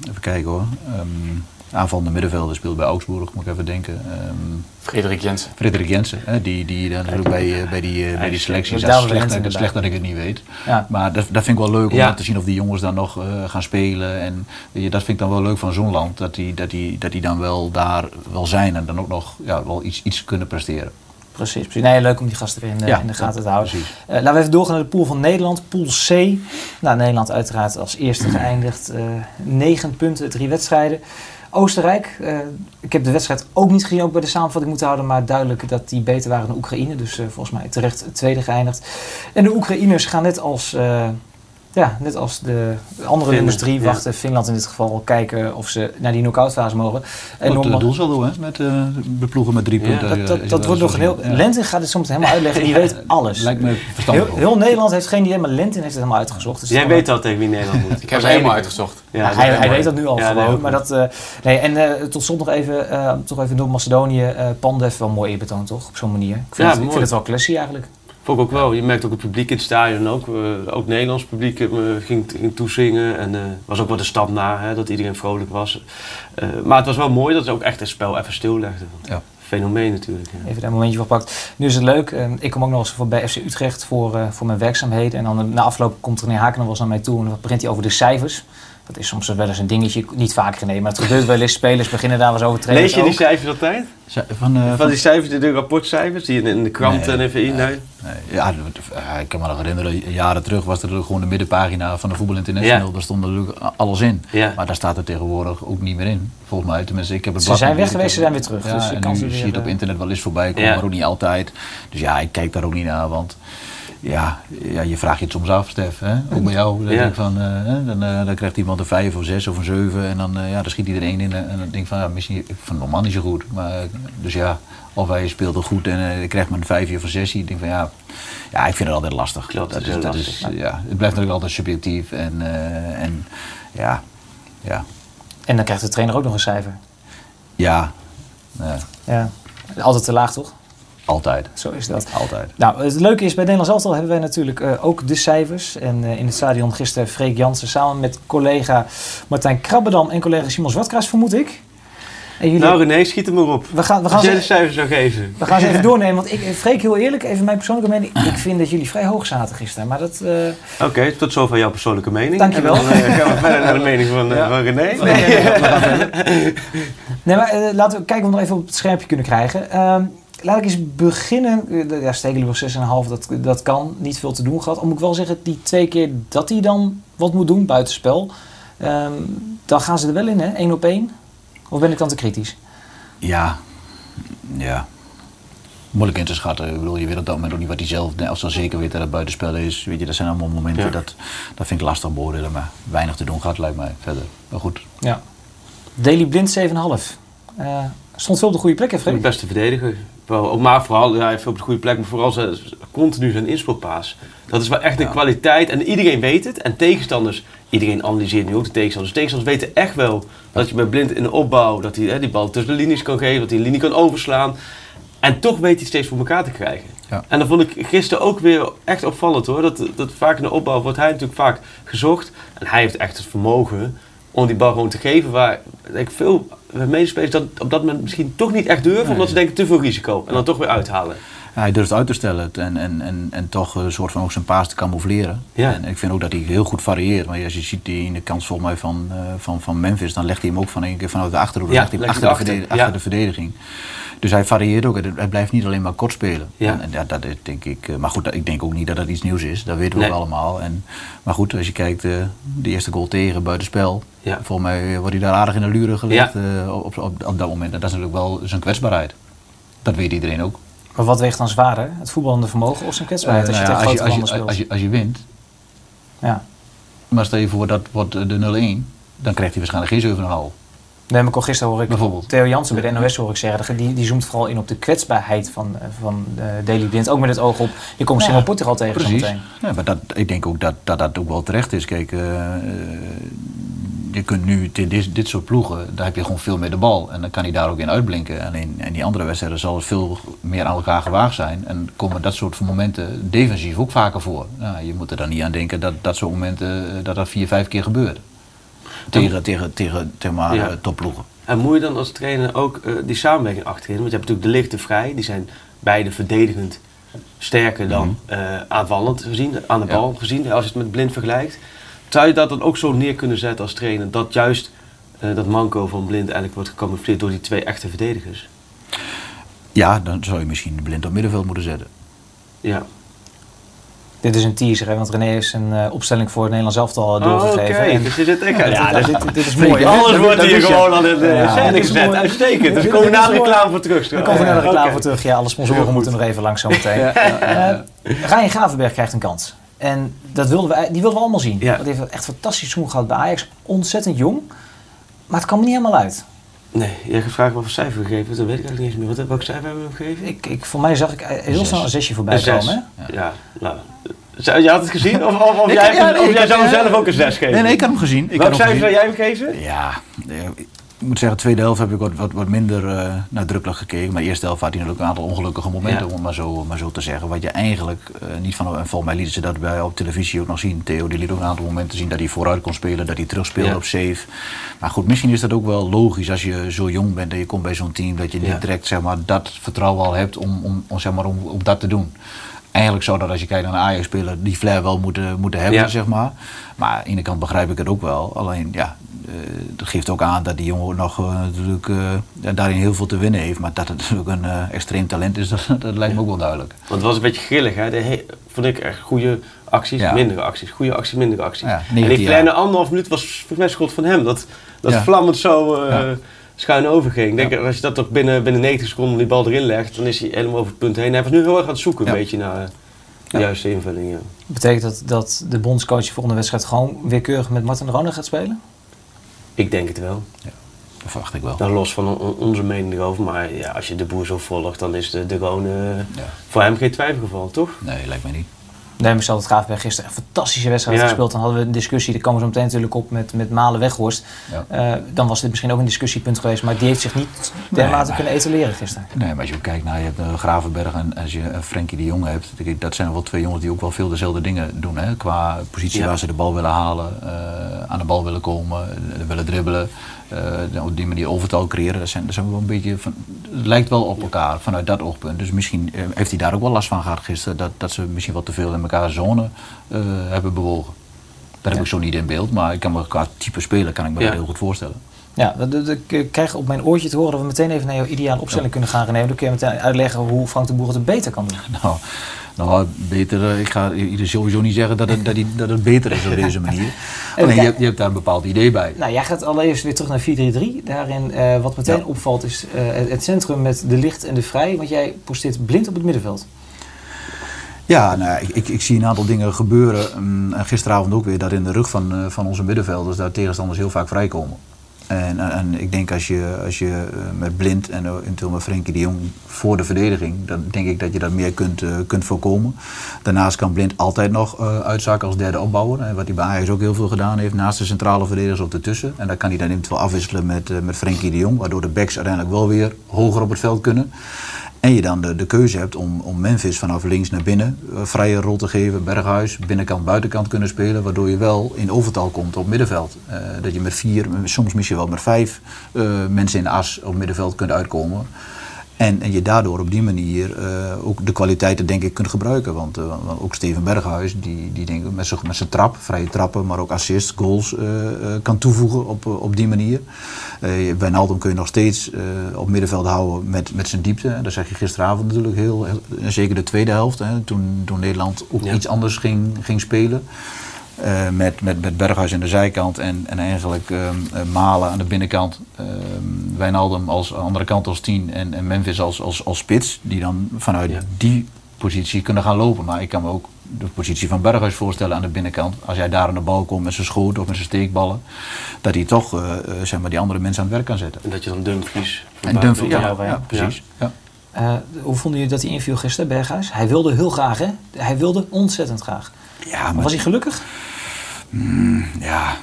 Speaker 4: even kijken hoor. Um, aanvallende middenvelder speelt bij Augsburg, moet ik even denken. Um,
Speaker 7: Frederik Jensen.
Speaker 4: Frederik Jensen, hè, die, die dan natuurlijk bij, bij die, bij die selectie is. Slecht, slecht dat ik het niet weet. Ja. Maar dat, dat vind ik wel leuk om ja. te zien of die jongens dan nog uh, gaan spelen. En je, dat vind ik dan wel leuk van zo'n land, dat die, dat, die, dat die dan wel daar wel zijn en dan ook nog ja, wel iets, iets kunnen presteren.
Speaker 3: Precies, precies. Nee, leuk om die gasten weer in, ja, in de gaten te houden. Uh, laten we even doorgaan naar de pool van Nederland. Pool C. Nou, Nederland uiteraard als eerste geëindigd. Uh, negen punten, drie wedstrijden. Oostenrijk, uh, ik heb de wedstrijd ook niet gezien, ook bij de samenvatting moeten houden, maar duidelijk dat die beter waren dan Oekraïne. Dus volgens mij terecht tweede geëindigd. En de Oekraïners gaan net als ja, net als de andere nummers drie wachten, ja. Finland in dit geval, kijken of ze naar die knock-out fase mogen.
Speaker 4: En Wat, doel zal doen, hè? Met uh, beploegen met drie
Speaker 3: ja.
Speaker 4: punten.
Speaker 3: Dat, dat, dat wordt nog een heel... Lentin gaat het soms helemaal uitleggen, die weet alles.
Speaker 4: Lijkt me verstandig.
Speaker 3: Heel, heel, Nederland heeft geen idee, maar Lentin heeft het helemaal uitgezocht. Dus
Speaker 6: Jij weet al tegen wie Nederland moet.
Speaker 7: Ik heb het helemaal uitgezocht.
Speaker 3: Ja, hij, hij weet dat nu al gewoon. maar dat, uh, nee, en uh, tot slot nog even, uh, toch even Noord-Macedonië. Pandev wel mooi eerbetoon, toch? Op zo'n manier. Ik vind, het, ik vind het wel classy eigenlijk.
Speaker 6: Vond ik ook wel. Je merkt ook het publiek in het stadion ook. Uh, ook Nederlands publiek uh, ging, ging toezingen. En uh, was ook wel de stad na, hè, dat iedereen vrolijk was. maar het was wel mooi dat ze ook echt het spel even stillegden. Ja. Fenomeen natuurlijk. Ja.
Speaker 3: Even een momentje van pakt. Nu is het leuk. ik kom ook nog eens voor bij FC Utrecht voor, voor mijn werkzaamheden. En dan na afloop komt René Haken nog wel eens naar mij toe. En dan begint hij over de cijfers. Dat is soms wel eens een dingetje, niet vaker genomen, maar het gebeurt wel eens. Spelers beginnen daar wel eens over te
Speaker 6: Lees je die cijfers altijd? Van, uh, van die cijfers, de rapportcijfers, die in de kranten nee, en even in? Nee.
Speaker 4: nee. Ja, ik kan me nog herinneren, jaren terug was er gewoon de middenpagina van de Voetbal International. Ja. Daar stond natuurlijk alles in. Ja. Maar daar staat er tegenwoordig ook niet meer in, volgens mij. Tenminste, ik heb het
Speaker 3: ze zijn weg geweest, ze zijn weer terug.
Speaker 4: Ja, dus je, kan zie je het op internet wel eens voorbij komen, maar ook niet altijd. Dus ja, ik kijk daar ook niet naar, want ja, ja, je vraagt je het soms af, Stef. Hè? Ook bij jou. Dan, ja. van, uh, dan, uh, dan krijgt iemand een vijf of zes of een zeven. En dan, uh, ja, dan schiet hij er één in. En dan denk ik van, ja, misschien ik vind normaal niet zo goed. Maar, dus ja, of hij speelde goed en uh, krijgt maar een vijfje of een zesje. Ik denk van, ja, ja ik vind het altijd lastig.
Speaker 6: Klopt,
Speaker 4: dat,
Speaker 6: is, dat lastig,
Speaker 4: is, ja. het blijft natuurlijk altijd subjectief. En, en ja, ja.
Speaker 3: En dan krijgt de trainer ook nog een cijfer.
Speaker 4: Ja.
Speaker 3: ja. Altijd te laag, toch?
Speaker 4: Altijd.
Speaker 3: Zo is dat.
Speaker 4: Altijd.
Speaker 3: Nou, het leuke is, bij Nederlands Elftal hebben wij natuurlijk uh, ook de cijfers. En uh, in het stadion gisteren Freek Jansen samen met collega Martijn Krabbedam en collega Simon Zwartkruis, vermoed ik.
Speaker 6: En jullie... Nou René, schiet hem maar op.
Speaker 3: We gaan, we gaan
Speaker 6: Als jij de cijfers zou geven.
Speaker 3: We gaan ze even doornemen, want ik, Freek, heel eerlijk, even mijn persoonlijke mening. Ik vind dat jullie vrij hoog zaten gisteren, maar dat... Uh...
Speaker 6: Oké, okay, tot zover jouw persoonlijke mening.
Speaker 3: Dankjewel.
Speaker 6: En dan uh, gaan we verder naar de mening van, uh, ja. van René. Nee, nee,
Speaker 3: nee maar laten we kijken of we nog even op het scherpje kunnen krijgen. Laat ik eens beginnen. Ja, Stegelen was 6,5, dat, dat kan. Niet veel te doen gehad. Moet ik wel zeggen, die twee keer dat hij dan wat moet doen, buitenspel. Um, dan gaan ze er wel in, hè? Eén op één. Of ben ik dan te kritisch?
Speaker 4: Ja, ja. Moeilijk in te schatten. Ik bedoel, je weet op dat moment ook niet wat hij zelf... Als ze zeker weet dat het buitenspel is. Weet je, dat zijn allemaal momenten. Ja. Dat, dat vind ik lastig beoordelen. Maar weinig te doen gaat, lijkt mij verder. Maar goed.
Speaker 3: Ja. Daily Blind 7,5. Uh, stond veel op de goede plek, hè?
Speaker 6: De beste verdediger. Wel, maar vooral, ja, veel op de goede plek, maar vooral continu zijn inspeelpaas. Dat is wel echt een ja. kwaliteit en iedereen weet het. En tegenstanders, iedereen analyseert nu ook de tegenstanders. Tegenstanders weten echt wel dat je met blind in de opbouw, dat hij hè, die bal tussen de linies kan geven, dat hij een linie kan overslaan. En toch weet hij steeds voor elkaar te krijgen. Ja. En dat vond ik gisteren ook weer echt opvallend hoor. Dat, dat vaak in de opbouw wordt hij natuurlijk vaak gezocht. En hij heeft echt het vermogen om die bal gewoon te geven. Waar ik veel medespelers dat op dat moment misschien toch niet echt durven, nee. omdat ze denken te veel risico. En dan toch weer uithalen.
Speaker 4: Hij durft uit te stellen en, en, en, en toch een soort van ook zijn paas te camoufleren. Ja. En ik vind ook dat hij heel goed varieert. Maar als je ziet die in de kans volgens mij van, uh, van, van Memphis, dan legt hij hem ook van een keer vanuit de achterhoede.
Speaker 6: Ja,
Speaker 4: legt hij achter, achter, de, achter ja. de verdediging. Dus hij varieert ook. Hij blijft niet alleen maar kort spelen. Ja. En, dat is, denk ik. Maar goed, ik denk ook niet dat dat iets nieuws is. Dat weten we nee. ook allemaal. En, maar goed, als je kijkt, uh, de eerste goal tegen buitenspel. Ja. Volgens mij wordt hij daar aardig in de luren gelegd ja. op, op, op dat moment. En dat is natuurlijk wel zijn kwetsbaarheid. Dat weet iedereen ook.
Speaker 3: Maar wat weegt dan zwaarder? Het voetballende vermogen of zijn kwetsbaarheid? Als,
Speaker 4: nou
Speaker 3: je
Speaker 4: ja, als, je, als, je, als, je, als je wint.
Speaker 3: Ja.
Speaker 4: Maar stel je voor dat wordt de 0-1. Dan krijgt hij waarschijnlijk geen 7,5.
Speaker 3: Nee, maar gisteren hoor ik Bijvoorbeeld. Theo Jansen bij de NOS hoor ik zeggen, die, die zoomt vooral in op de kwetsbaarheid van, van uh, Daily Blind. Ook met het oog op, je komt ja, Simon Portugal tegen
Speaker 4: precies.
Speaker 3: zometeen.
Speaker 4: Ja, maar dat, ik denk ook dat, dat dat ook wel terecht is. Kijk, uh, je kunt nu, dit, dit soort ploegen, daar heb je gewoon veel meer de bal. En dan kan hij daar ook in uitblinken. Alleen in die andere wedstrijden zal het veel meer aan elkaar gewaagd zijn. En komen dat soort momenten defensief ook vaker voor. Nou, je moet er dan niet aan denken dat dat soort momenten, eh, dat dat vier, vijf keer gebeurt. Tegen, tegen, tegen, tegen maar, ja. topploegen.
Speaker 6: En moet je dan als trainer ook uh, die samenwerking achterin? Want je hebt natuurlijk de lichte vrij, die zijn beide verdedigend sterker dan mm -hmm. uh, aanvallend gezien, aan de bal ja. gezien, als je het met blind vergelijkt. Zou je dat dan ook zo neer kunnen zetten als trainer, dat juist uh, dat manco van blind eigenlijk wordt gecamoufleerd door die twee echte verdedigers?
Speaker 4: Ja, dan zou je misschien blind op middenveld moeten zetten.
Speaker 6: Ja.
Speaker 3: Dit is een teaser, hè, want René heeft een uh, opstelling voor het Nederlands elftal doorgegeven.
Speaker 6: Oh, Oké, okay. dus je zit echt uit.
Speaker 3: Ja, dit, dit, dit is mooi.
Speaker 6: Alles wordt hier gewoon al in de ja, scène gezet. Uitstekend. Dus komen we na de reclame voor terug.
Speaker 3: Dan komen we naar de reclame voor terug. Ja, alle sponsoren moeten nog even langs zometeen. uh, Ryan Gravenberg krijgt een kans. En dat wilden we, die wilden we allemaal zien.
Speaker 6: Ja.
Speaker 3: Dat heeft echt fantastisch seizoen gehad bij Ajax. Ontzettend jong. Maar het kwam er niet helemaal uit.
Speaker 6: Nee, jij gaat vragen wat voor cijfer gegeven dat weet ik eigenlijk niet eens meer. Wat, welk cijfer hebben we hem gegeven?
Speaker 3: Ik, ik, voor mij zag ik heel snel een zesje voorbij komen.
Speaker 6: Ja, ja nou, je had het gezien? Of, of, of jij, of jij zou hem zelf ook een 6 geven?
Speaker 4: Nee, nee, ik had hem gezien. Ik
Speaker 6: Welk cijfer zou jij hem geven?
Speaker 4: Ja, ik moet zeggen, de tweede helft heb ik wat, wat, wat minder uh, nadrukkelijk gekeken. Maar de eerste helft had hij natuurlijk een aantal ongelukkige momenten, ja. om het maar zo, maar zo te zeggen. Wat je eigenlijk uh, niet van... En volgens mij lieten ze dat bij op televisie ook nog zien. Theo die liet ook een aantal momenten zien dat hij vooruit kon spelen. Dat hij terugspeelde ja. op save. Maar goed, misschien is dat ook wel logisch als je zo jong bent en je komt bij zo'n team. Dat je niet direct zeg maar, dat vertrouwen al hebt om, om, om, zeg maar, om, om dat te doen eigenlijk zou dat als je kijkt naar een Ajax-speler die flair wel moeten, moeten hebben, ja. zeg maar. Maar aan de ene kant begrijp ik het ook wel. Alleen ja, uh, dat geeft ook aan dat die jongen nog uh, natuurlijk uh, daarin heel veel te winnen heeft. Maar dat het natuurlijk een extreem talent is, dat, dat lijkt me ook wel duidelijk.
Speaker 6: Want het was een beetje grillig, hè? De vond ik echt goede acties, ja. mindere acties. Goede acties, mindere acties. En die kleine anderhalf minuut was volgens mij schuld van hem. Dat, dat vlammend zo schuin overging. Ik denk ja. als je dat toch binnen, binnen 90 seconden die bal erin legt, dan is hij helemaal over het punt heen. Hij was nu heel erg aan het zoeken, ja. een beetje naar de juiste invulling. Ja.
Speaker 3: Betekent dat dat de bondscoach de volgende wedstrijd gewoon weerkeurig met Martin Rona gaat spelen?
Speaker 6: Ik denk het wel.
Speaker 4: Ja, dat verwacht ik wel.
Speaker 6: Dan los van on onze mening erover, maar ja, als je de boer zo volgt, dan is de, de uh, voor hem geen twijfelgeval, toch?
Speaker 4: Nee, lijkt mij niet.
Speaker 3: Nee, maar stel dat Graafberg gisteren een fantastische wedstrijd ja. gespeeld. Dan hadden we een discussie, daar komen we zo meteen natuurlijk op met, met Malen Weghorst. Ja. Uh, dan was dit misschien ook een discussiepunt geweest, maar die heeft zich niet dermate nee, kunnen etaleren gisteren.
Speaker 4: Nee, maar als je kijkt naar je hebt, uh, Gravenberg en als je uh, Frenkie de Jong hebt, dat zijn wel twee jongens die ook wel veel dezelfde dingen doen. Hè? Qua positie ja. waar ze de bal willen halen, aan de bal willen komen, willen dribbelen. Uh, op die manier overtal creëren, dat zijn, dat zijn wel een beetje van, het lijkt wel op elkaar vanuit dat oogpunt. Dus misschien uh, heeft hij daar ook wel last van gehad gisteren, dat, dat ze misschien wat te veel in elkaar zone uh, hebben bewogen. Dat ja. heb ik zo niet in beeld, maar ik kan me qua type speler kan ik me ja. dat heel goed voorstellen.
Speaker 3: Ja, ik krijg op mijn oortje te horen dat we meteen even naar jouw ideale opstelling ja. kunnen gaan nemen. Dan kun je meteen uitleggen hoe Frank de Boer het beter kan doen.
Speaker 4: Nou, nou, beter. Ik ga sowieso niet zeggen dat het, dat, die, dat het beter is op deze manier. Alleen je hebt, je hebt daar een bepaald idee bij.
Speaker 3: Nou, jij gaat allereerst weer terug naar 4-3-3. Daarin, uh, wat meteen ja. opvalt, is uh, het centrum met de licht en de vrij. Want jij posteert blind op het middenveld.
Speaker 4: Ja, nou, ik, ik, ik, zie een aantal dingen gebeuren. Um, gisteravond ook weer dat in de rug van, uh, van onze middenvelders daar tegenstanders heel vaak vrijkomen. En, en, ik denk als je, als je uh, met Blind en eventueel met Frenkie de Jong voor de verdediging, dan denk ik dat je dat meer kunt, uh, kunt voorkomen. Daarnaast kan Blind altijd nog uh, uitzakken als derde opbouwer. Wat hij bij Ajax ook heel veel gedaan heeft, naast de centrale verdedigers op ertussen. En dan kan hij dan eventueel afwisselen met, met Frenkie de Jong, waardoor de backs uiteindelijk wel weer hoger op het veld kunnen. En je dan de, de keuze hebt om, om Memphis vanaf links naar binnen uh, vrije rol te geven, Berghuis, binnenkant, buitenkant kunnen spelen, waardoor je wel in overtal komt op middenveld. Uh, dat je met vier, soms misschien wel met vijf uh, mensen in de as op middenveld kunt uitkomen. En, en je daardoor op die manier uh, ook de kwaliteiten denk ik kunt gebruiken. Want, uh, want ook Steven Berghuis, die, die denk ik met zijn, met zijn trap, vrije trappen, maar ook assists, goals uh, kan toevoegen op, op die manier. bij Naldum kun je nog steeds op middenveld houden met, met zijn diepte. Dat zeg je gisteravond natuurlijk heel, heel zeker de tweede helft, hè, toen, toen Nederland ook ja. iets anders ging, ging spelen. Uh, met, met, met Berghuis aan de zijkant en, en eigenlijk um, uh, Malen aan de binnenkant. Um, Wijnaldum als andere kant als tien en, en Memphis als, als, als spits. Die dan vanuit ja. die positie kunnen gaan lopen. Maar ik kan me ook de positie van Berghuis voorstellen aan de binnenkant. Als hij daar aan de bal komt met zijn schoot of met zijn steekballen. Dat hij toch uh, zeg maar die andere mensen aan het werk kan zetten.
Speaker 6: En dat je dan Dumfries...
Speaker 4: En Dumfries, ja, ja, ja, precies. Ja.
Speaker 3: Hoe vonden jullie dat hij inviel gisteren, Berghuis? Hij wilde heel graag, hè? Hij wilde ontzettend graag.
Speaker 4: Ja, maar
Speaker 3: was hij gelukkig?
Speaker 4: Mm, ja.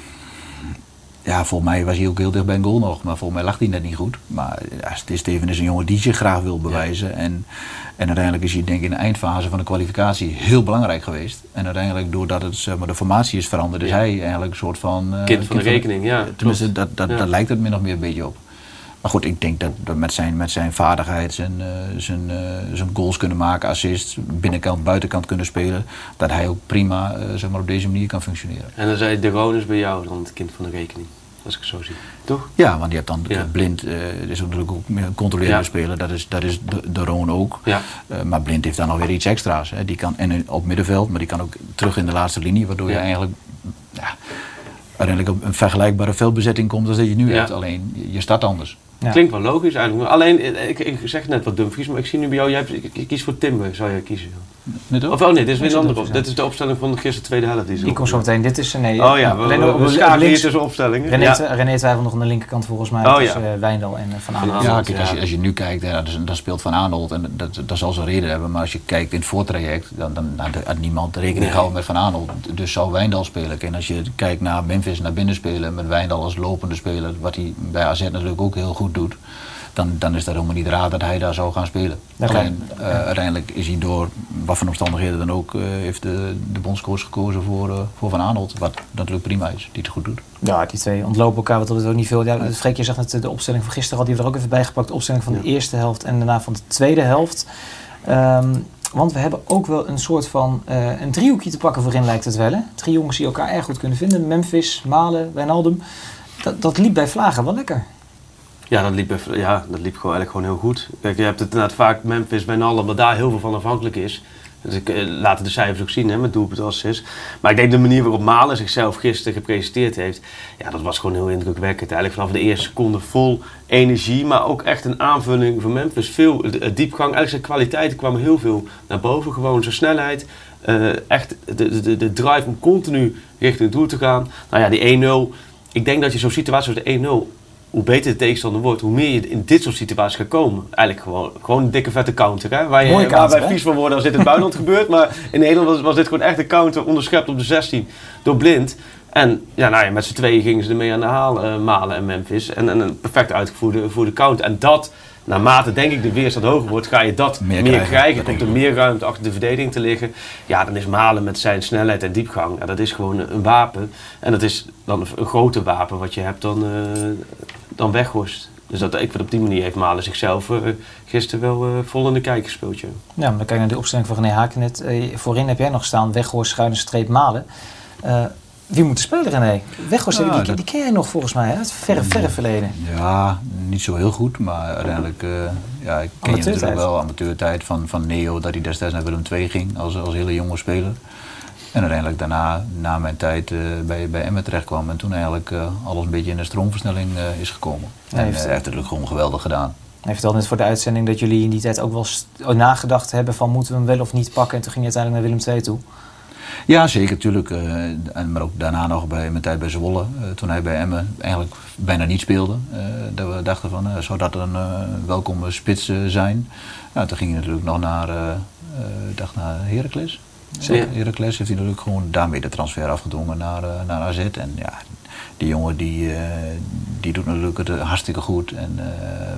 Speaker 4: ja, volgens mij was hij ook heel dicht bij een goal nog. Maar volgens mij lag hij net niet goed. Maar ja, Steven is een jongen die zich graag wil bewijzen. En, en uiteindelijk is hij denk ik in de eindfase van de kwalificatie heel belangrijk geweest. En uiteindelijk doordat het, zeg maar, de formatie is veranderd, is hij eigenlijk een soort van...
Speaker 6: Uh, kind van de rekening, ja.
Speaker 4: Tenminste, dat, dat, dat lijkt het min of meer een beetje op. Maar goed, ik denk dat, dat met, zijn, met zijn vaardigheid, zijn, uh, zijn, uh, zijn goals kunnen maken, assists, binnenkant, buitenkant kunnen spelen, dat hij ook prima uh, zeg maar op deze manier kan functioneren.
Speaker 6: En dan zei De Ronus bij jou dan het kind van de rekening, als ik het zo zie. Toch?
Speaker 4: Ja, want je hebt dan ja. Blind, is natuurlijk ook een controlerende ja. speler, dat is, dat is de, de Roon ook.
Speaker 6: Ja.
Speaker 4: maar Blind heeft dan alweer iets extra's. Hè. Die kan, en op middenveld, maar die kan ook terug in de laatste linie, waardoor je eigenlijk ja, uiteindelijk op een vergelijkbare veldbezetting komt als dat je nu hebt. Alleen je start anders.
Speaker 6: Klinkt wel logisch eigenlijk. Alleen, ik, ik zeg net wat Dumfries, maar ik zie nu bij jou, jij hebt, ik, kies voor Timber, zou jij kiezen?
Speaker 4: Net
Speaker 6: Of oh nee, dit is weer een andere op. Dit is de opstelling van de gisteren tweede helft. Die,
Speaker 3: die komt zo meteen. Dit is nee.
Speaker 6: Oh ja, we,
Speaker 3: alleen
Speaker 6: we, we, we schakelen hier tussen opstellingen.
Speaker 3: René,
Speaker 6: ja.
Speaker 3: René twijfelt nog aan de linkerkant volgens mij
Speaker 6: oh,
Speaker 3: tussen
Speaker 6: ja.
Speaker 3: uh, Wijndal en Van Aanholt.
Speaker 4: Ja, kijk, als je, als je nu kijkt, hè, dan, dan speelt Van Aanholt en dat, dat zal zijn reden hebben. Maar als je kijkt in het voortraject, dan, dan had niemand rekening nee. gehouden met Van Aanholt. Dus zou Wijndal spelen. En als je kijkt naar Memphis naar binnen spelen met Wijndal als lopende speler, wat hij bij AZ natuurlijk ook heel goed doet dan, dan is dat helemaal niet raar dat hij daar zou gaan spelen. Alleen uh, uiteindelijk is hij door wat voor omstandigheden dan ook, uh, heeft de, de bondscoach gekozen voor, uh, voor Van Aanholt. Wat natuurlijk prima is, die het goed doet.
Speaker 3: Ja, die twee ontlopen elkaar, wat dat ook niet veel. Ja, Freekje zegt net de opstelling van gisteren, had hij er ook even bij gepakt. De opstelling van de ja. eerste helft en daarna van de tweede helft. Um, want we hebben ook wel een soort van uh, een driehoekje te pakken voorin lijkt het wel. Hè? Drie jongens die elkaar erg goed kunnen vinden. Memphis, Malen, Wijnaldum. Dat, dat liep bij Vlagen wel lekker.
Speaker 6: Ja, dat liep, ja, dat liep gewoon, eigenlijk gewoon heel goed. Kijk, je hebt het inderdaad vaak Memphis, Wijnaldum, dat daar heel veel van afhankelijk is. Dus ik uh, laten de cijfers ook zien hè, met doelpunt assist. Maar ik denk de manier waarop Malen zichzelf gisteren gepresenteerd heeft, ja, dat was gewoon heel indrukwekkend. Eigenlijk vanaf de eerste seconde vol energie, maar ook echt een aanvulling van Memphis. Veel diepgang, eigenlijk zijn kwaliteiten kwamen heel veel naar boven. Gewoon zijn snelheid, uh, echt de, de, de drive om continu richting het doel te gaan. Nou ja, die 1-0. Ik denk dat je zo'n situatie als de 1-0 hoe beter de tegenstander wordt, hoe meer je in dit soort situaties gaat komen. Eigenlijk gewoon, gewoon een dikke vette counter. Hè? Waar, je,
Speaker 3: counter,
Speaker 6: waar wij vies van worden als dit in het buitenland gebeurt. Maar in Nederland was, was, dit gewoon echt een counter onderschept op de 16 door Blind. En ja, nou ja, met z'n tweeën gingen ze ermee aan de haal, uh, Malen en Memphis. En, en een perfect uitgevoerde voor de counter. En dat, naarmate denk ik de weerstand hoger wordt, ga je dat meer, meer krijgen. krijgen. Komt er meer ruimte achter de verdediging te liggen. Ja, dan is Malen met zijn snelheid en diepgang, ja, dat is gewoon een wapen. En dat is dan een groter wapen wat je hebt dan, uh, dan Weghorst. Dus dat, ik vind op die manier heeft Malen zichzelf uh, gisteren wel uh, vol in de kijk gespeeld. Ja,
Speaker 3: ja maar dan kijk je naar de opstelling van René Hakenet. Uh, voorin heb jij nog staan Weghorst, schuine streep Malen. wie moet er spelen, René? Weghorst, ja, die, dat... die ken jij nog volgens mij, hè? het verre, verre verleden.
Speaker 4: Ja, niet zo heel goed, maar uiteindelijk... ja, ik ken je natuurlijk wel amateurtijd van, van Neo, dat hij destijds naar Willem II ging als, als hele jonge speler. En uiteindelijk daarna, na mijn tijd uh, bij, bij Emmen terecht kwam en toen eigenlijk uh, alles een beetje in de stroomversnelling uh, is gekomen. Ja, en hij heeft het natuurlijk gewoon geweldig gedaan.
Speaker 3: Hij vertelde net voor de uitzending dat jullie in die tijd ook wel nagedacht hebben van moeten we hem wel of niet pakken. En toen ging je uiteindelijk naar Willem II toe.
Speaker 4: Ja, zeker, natuurlijk. en, maar ook daarna nog bij mijn tijd bij Zwolle, toen hij bij Emmen eigenlijk bijna niet speelde. dat we dachten van, zou dat een welkome spits zijn? Nou, toen ging hij natuurlijk nog naar, dacht naar Heracles. Zeker. Heracles heeft hij natuurlijk gewoon daarmee de transfer afgedwongen naar, uh, naar AZ. En ja, die jongen die, uh, die doet natuurlijk het hartstikke goed. En uh,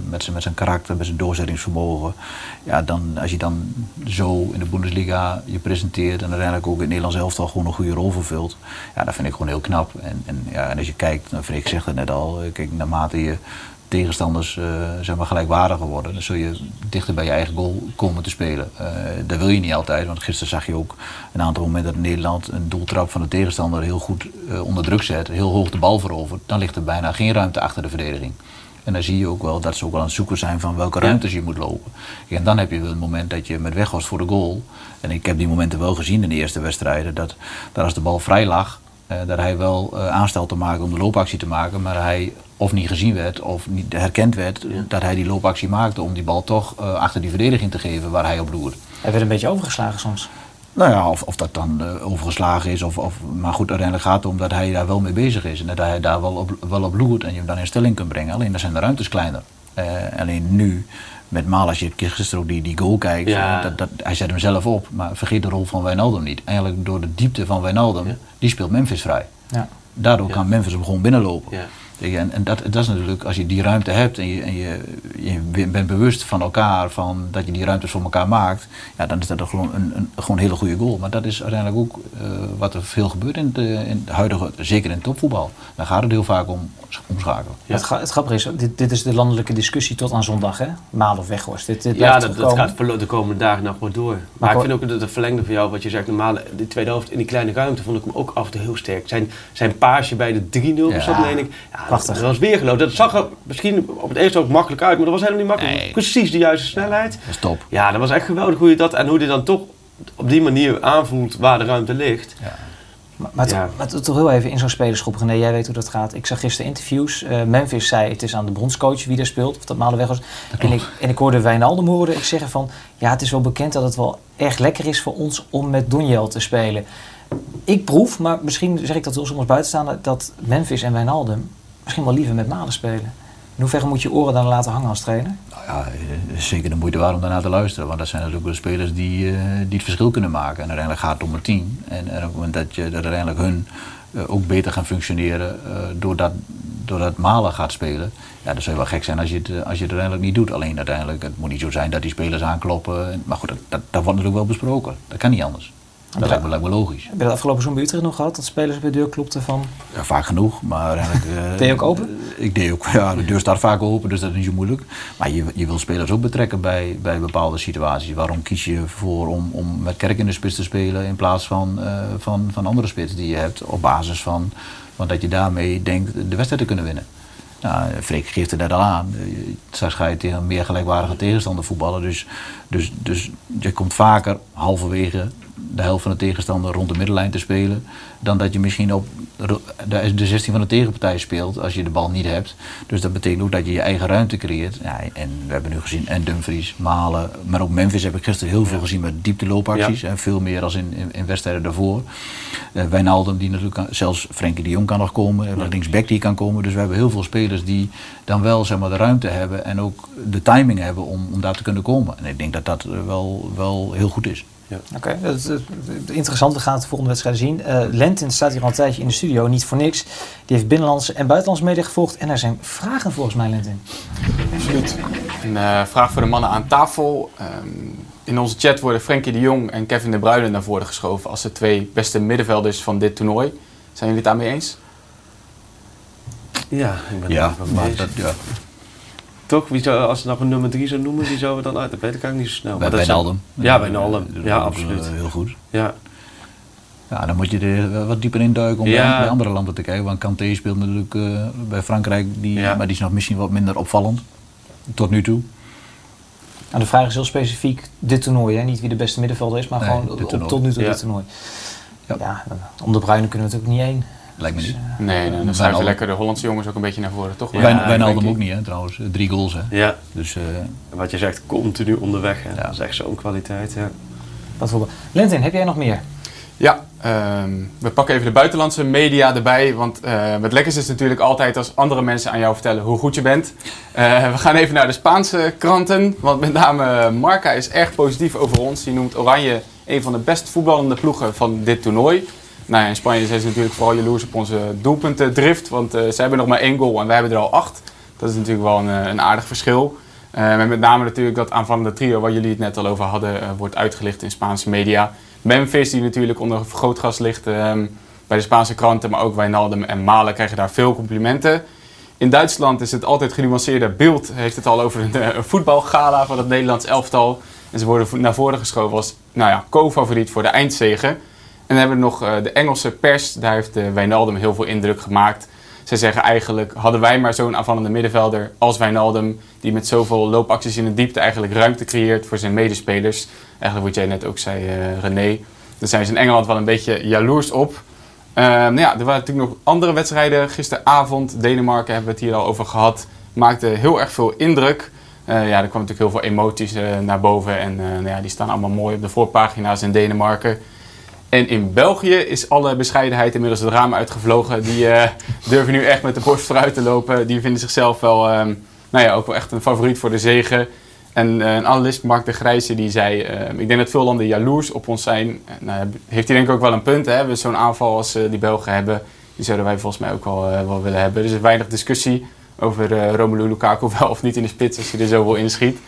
Speaker 4: met, zijn, met zijn karakter, met zijn doorzettingsvermogen. Ja, dan, als je dan zo in de Bundesliga je presenteert en uiteindelijk ook in het Nederlands elftal gewoon een goede rol vervult. Ja, dat vind ik gewoon heel knap. En, en, ja, en als je kijkt, dan vind ik, zeg het net al, kijk, naarmate je tegenstanders uh, zeg maar gelijkwaardiger worden. Dan zul je dichter bij je eigen goal komen te spelen. Uh, dat wil je niet altijd, want gisteren zag je ook een aantal momenten dat Nederland een doeltrap van de tegenstander heel goed uh, onder druk zet, heel hoog de bal verovert. Dan ligt er bijna geen ruimte achter de verdediging. En dan zie je ook wel dat ze ook wel aan het zoeken zijn van welke ruimtes je moet lopen. En dan heb je wel het moment dat je met weg was voor de goal. En ik heb die momenten wel gezien in de eerste wedstrijden. Dat, dat als de bal vrij lag, dat hij wel aanstel te maken om de loopactie te maken. Maar hij of niet gezien werd of niet herkend werd dat hij die loopactie maakte om die bal toch uh, achter die verdediging te geven waar hij op loert.
Speaker 3: Hij werd een beetje overgeslagen soms.
Speaker 4: Nou ja, of, of dat dan uh, overgeslagen is. Of, of, maar goed, uiteindelijk gaat het om dat hij daar wel mee bezig is. En dat hij daar wel op, wel op loert en je hem dan in stelling kunt brengen. Alleen dan zijn de ruimtes kleiner. Uh, alleen nu, met Maal, als je gisteren ook die, die goal kijkt, ja. dat, dat, hij zet hem zelf op. Maar vergeet de rol van Wijnaldum niet. Eigenlijk door de diepte van Wijnaldum, ja. die speelt Memphis vrij.
Speaker 3: Ja.
Speaker 4: daardoor kan Memphis hem gewoon binnenlopen. En, en dat, dat, is natuurlijk, als je die ruimte hebt en je, en je, je bent bewust van elkaar, van dat je die ruimtes voor elkaar maakt, ja, dan is dat gewoon een, een, gewoon een hele goede goal. Maar dat is uiteindelijk ook uh, wat er veel gebeurt in, de, in de huidige, zeker in topvoetbal. Dan gaat het heel vaak om omschakelen.
Speaker 3: Ja. Het, het grappige is, dit, dit, is de landelijke discussie tot aan zondag, hè? Maal of Weghorst. Dit, dit
Speaker 6: ja, dat, dat, gaat de komende dagen nog maar door. Maar, maar ik vind ook dat het verlengde van jou, wat je zegt, normaal, de tweede helft in die kleine ruimte vond ik hem ook af en toe heel sterk. Zijn, zijn paasje bij de 3-0 ja. meen ik. Ja, dat, dat was weer geloof. Dat zag er misschien op het eerste ook makkelijk uit, maar dat was helemaal niet makkelijk. Nee. Precies de juiste snelheid.
Speaker 4: Dat is top.
Speaker 6: Ja, dat was echt geweldig hoe je dat en hoe je dan toch op die manier aanvoelt waar de ruimte ligt. Ja.
Speaker 3: Maar, maar, ja. maar, toch heel even in zo'n spelersgroep. René, jij weet hoe dat gaat. Ik zag gisteren interviews. Uh, Memphis zei het is aan de bronscoach wie er speelt. Of dat Malen weg was. En ik, en ik hoorde Wijnaldum hoorde ik zeggen van... Ja, het is wel bekend dat het wel erg lekker is voor ons om met Donjel te spelen. Ik proef, maar misschien zeg ik dat soms buitenstaande... dat Memphis en Wijnaldum misschien wel liever met Malen spelen. In hoeverre moet je oren dan laten hangen als trainer?
Speaker 4: Nou ja, zeker de moeite waard om daarna te luisteren. Want dat zijn natuurlijk de spelers die, uh, die het verschil kunnen maken. En uiteindelijk gaat het om een team. En, op het moment dat, je, dat uiteindelijk hun uh, ook beter gaan functioneren uh, doordat, doordat Malen gaat spelen. Ja, dat zou wel gek zijn als je, het, als je het uiteindelijk niet doet. Alleen uiteindelijk, het moet niet zo zijn dat die spelers aankloppen. Maar goed, dat, dat wordt natuurlijk wel besproken. Dat kan niet anders. Dat lijkt me, lijkt me logisch.
Speaker 3: Heb je dat afgelopen seizoen bij Utrecht nog gehad? Dat spelers bij de deur klopten van...
Speaker 4: Ja, vaak genoeg. Maar eigenlijk...
Speaker 3: Uh, deed je ook open?
Speaker 4: Ik deed ook... Ja, de deur staat vaak open, dus dat is niet zo moeilijk. Maar je, je wil spelers ook betrekken bij, bij bepaalde situaties. Waarom kies je voor om, om met Kerk in de spits te spelen... in plaats van, uh, van, van andere spits die je hebt... op basis van, van dat je daarmee denkt de wedstrijd te kunnen winnen. Nou, Freek geeft er net al aan. Straks ga je tegen een meer gelijkwaardige tegenstander voetballen. Dus, dus, dus je komt vaker halverwege de helft van de tegenstander rond de middenlijn te spelen. Dan dat je misschien op de 16 van de tegenpartij speelt als je de bal niet hebt. Dus dat betekent ook dat je je eigen ruimte creëert. Ja, en we hebben nu gezien en Dumfries, Malen, maar ook Memphis heb ik gisteren heel veel gezien met diepteloopacties. Ja. En veel meer als in, in, wedstrijden daarvoor. Uh, Wijnaldum die natuurlijk, kan, zelfs Frenkie de Jong kan nog komen. Ja. Linksback die kan komen. Dus we hebben heel veel spelers die dan wel zeg maar, de ruimte hebben en ook de timing hebben om, om daar te kunnen komen. En ik denk dat dat wel, wel heel goed is.
Speaker 3: Ja. Oké, okay. interessant. We gaan het de volgende wedstrijd zien. Uh, Lentin staat hier al een tijdje in de studio, niet voor niks. Die heeft binnenlandse en buitenlandse media gevolgd. En er zijn vragen volgens mij, Lentin.
Speaker 7: Absoluut. Een uh, vraag voor de mannen aan tafel. Um, in onze chat worden Frenkie de Jong en Kevin de Bruyne naar voren geschoven als de twee beste middenvelders van dit toernooi. Zijn jullie het daarmee eens?
Speaker 6: Ja, ik ben
Speaker 4: ja, maar dat, ja.
Speaker 6: Toch? Wie zou, als ze nog een nummer 3 zou noemen, wie zouden we dan uit? Dat weet ik eigenlijk niet zo snel.
Speaker 4: Bij, bij Naldum.
Speaker 6: Ja, bij Naldum. Ja, absoluut.
Speaker 4: Heel goed.
Speaker 6: Ja.
Speaker 4: Ja, dan moet je er wat dieper in duiken om ja. bij andere landen te kijken. Want Kanté speelt natuurlijk uh, bij Frankrijk, die, ja. maar die is nog misschien wat minder opvallend. Tot nu toe.
Speaker 3: Nou, de vraag is heel specifiek dit toernooi. Hè? Niet wie de beste middenvelder is, maar nee, gewoon op, tot nu toe ja. dit toernooi. Ja. ja. om de Bruinen kunnen we natuurlijk niet heen.
Speaker 4: Lijkt me niet.
Speaker 7: Dus, nee, nee, dan schuiven lekker de Hollandse jongens ook een beetje naar voren, toch?
Speaker 4: Ja, Wij, Wijnaldum ook niet, hè, trouwens. Drie goals, hè.
Speaker 6: Ja. Dus, uh, Wat je zegt, continu onderweg, hè. Ja. Dat is echt zo'n kwaliteit, ja.
Speaker 3: Wat voor... Lentin, heb jij nog meer?
Speaker 7: Ja, um, we pakken even de buitenlandse media erbij. Want uh, het lekkerste is natuurlijk altijd als andere mensen aan jou vertellen hoe goed je bent. Uh, we gaan even naar de Spaanse kranten. Want met name Marca is erg positief over ons. Die noemt Oranje een van de best voetballende ploegen van dit toernooi. Nou in Spanje zijn ze natuurlijk vooral jaloers op onze doelpuntendrift. Want uh, ze hebben nog maar één goal en wij hebben er al acht. Dat is natuurlijk wel een, een aardig verschil. Uh, met name natuurlijk dat aanvallende trio waar jullie het net al over hadden, wordt uitgelicht in Spaanse media. Memphis, die natuurlijk onder vergrootglas ligt um, bij de Spaanse kranten, maar ook Wijnaldum en Malen krijgen daar veel complimenten. In Duitsland is het altijd genuanceerder. Beeld heeft het al over een, een voetbalgala van het Nederlands elftal. En ze worden naar voren geschoven als nou ja, co-favoriet voor de eindzegen. En dan hebben we nog uh, de Engelse pers. Daar heeft uh, Wijnaldum heel veel indruk gemaakt. Zij zeggen eigenlijk, hadden wij maar zo'n aanvallende middenvelder als Wijnaldum... die met zoveel loopacties in de diepte eigenlijk ruimte creëert voor zijn medespelers. Eigenlijk wat jij net ook zei, uh, René. Daar zijn ze in Engeland wel een beetje jaloers op. Uh, nou ja, er waren natuurlijk nog andere wedstrijden. Gisteravond, Denemarken hebben we het hier al over gehad. Maakte heel erg veel indruk. Ja, er kwamen natuurlijk heel veel emoties naar boven. En nou ja, die staan allemaal mooi op de voorpagina's in Denemarken. En in België is alle bescheidenheid inmiddels het raam uitgevlogen. Die uh, durven nu echt met de borst vooruit te lopen. Die vinden zichzelf wel, um, nou ja, ook wel echt een favoriet voor de zegen. En uh, een analist, Mark de Grijze, die zei... Uh, ik denk dat veel landen jaloers op ons zijn. Nou, heeft hij denk ik ook wel een punt. Hè? We zo'n aanval als die Belgen hebben. die zouden wij volgens mij ook wel, wel willen hebben. Dus er is weinig discussie over Romelu Lukaku wel of niet in de spits als hij er zo wel inschiet.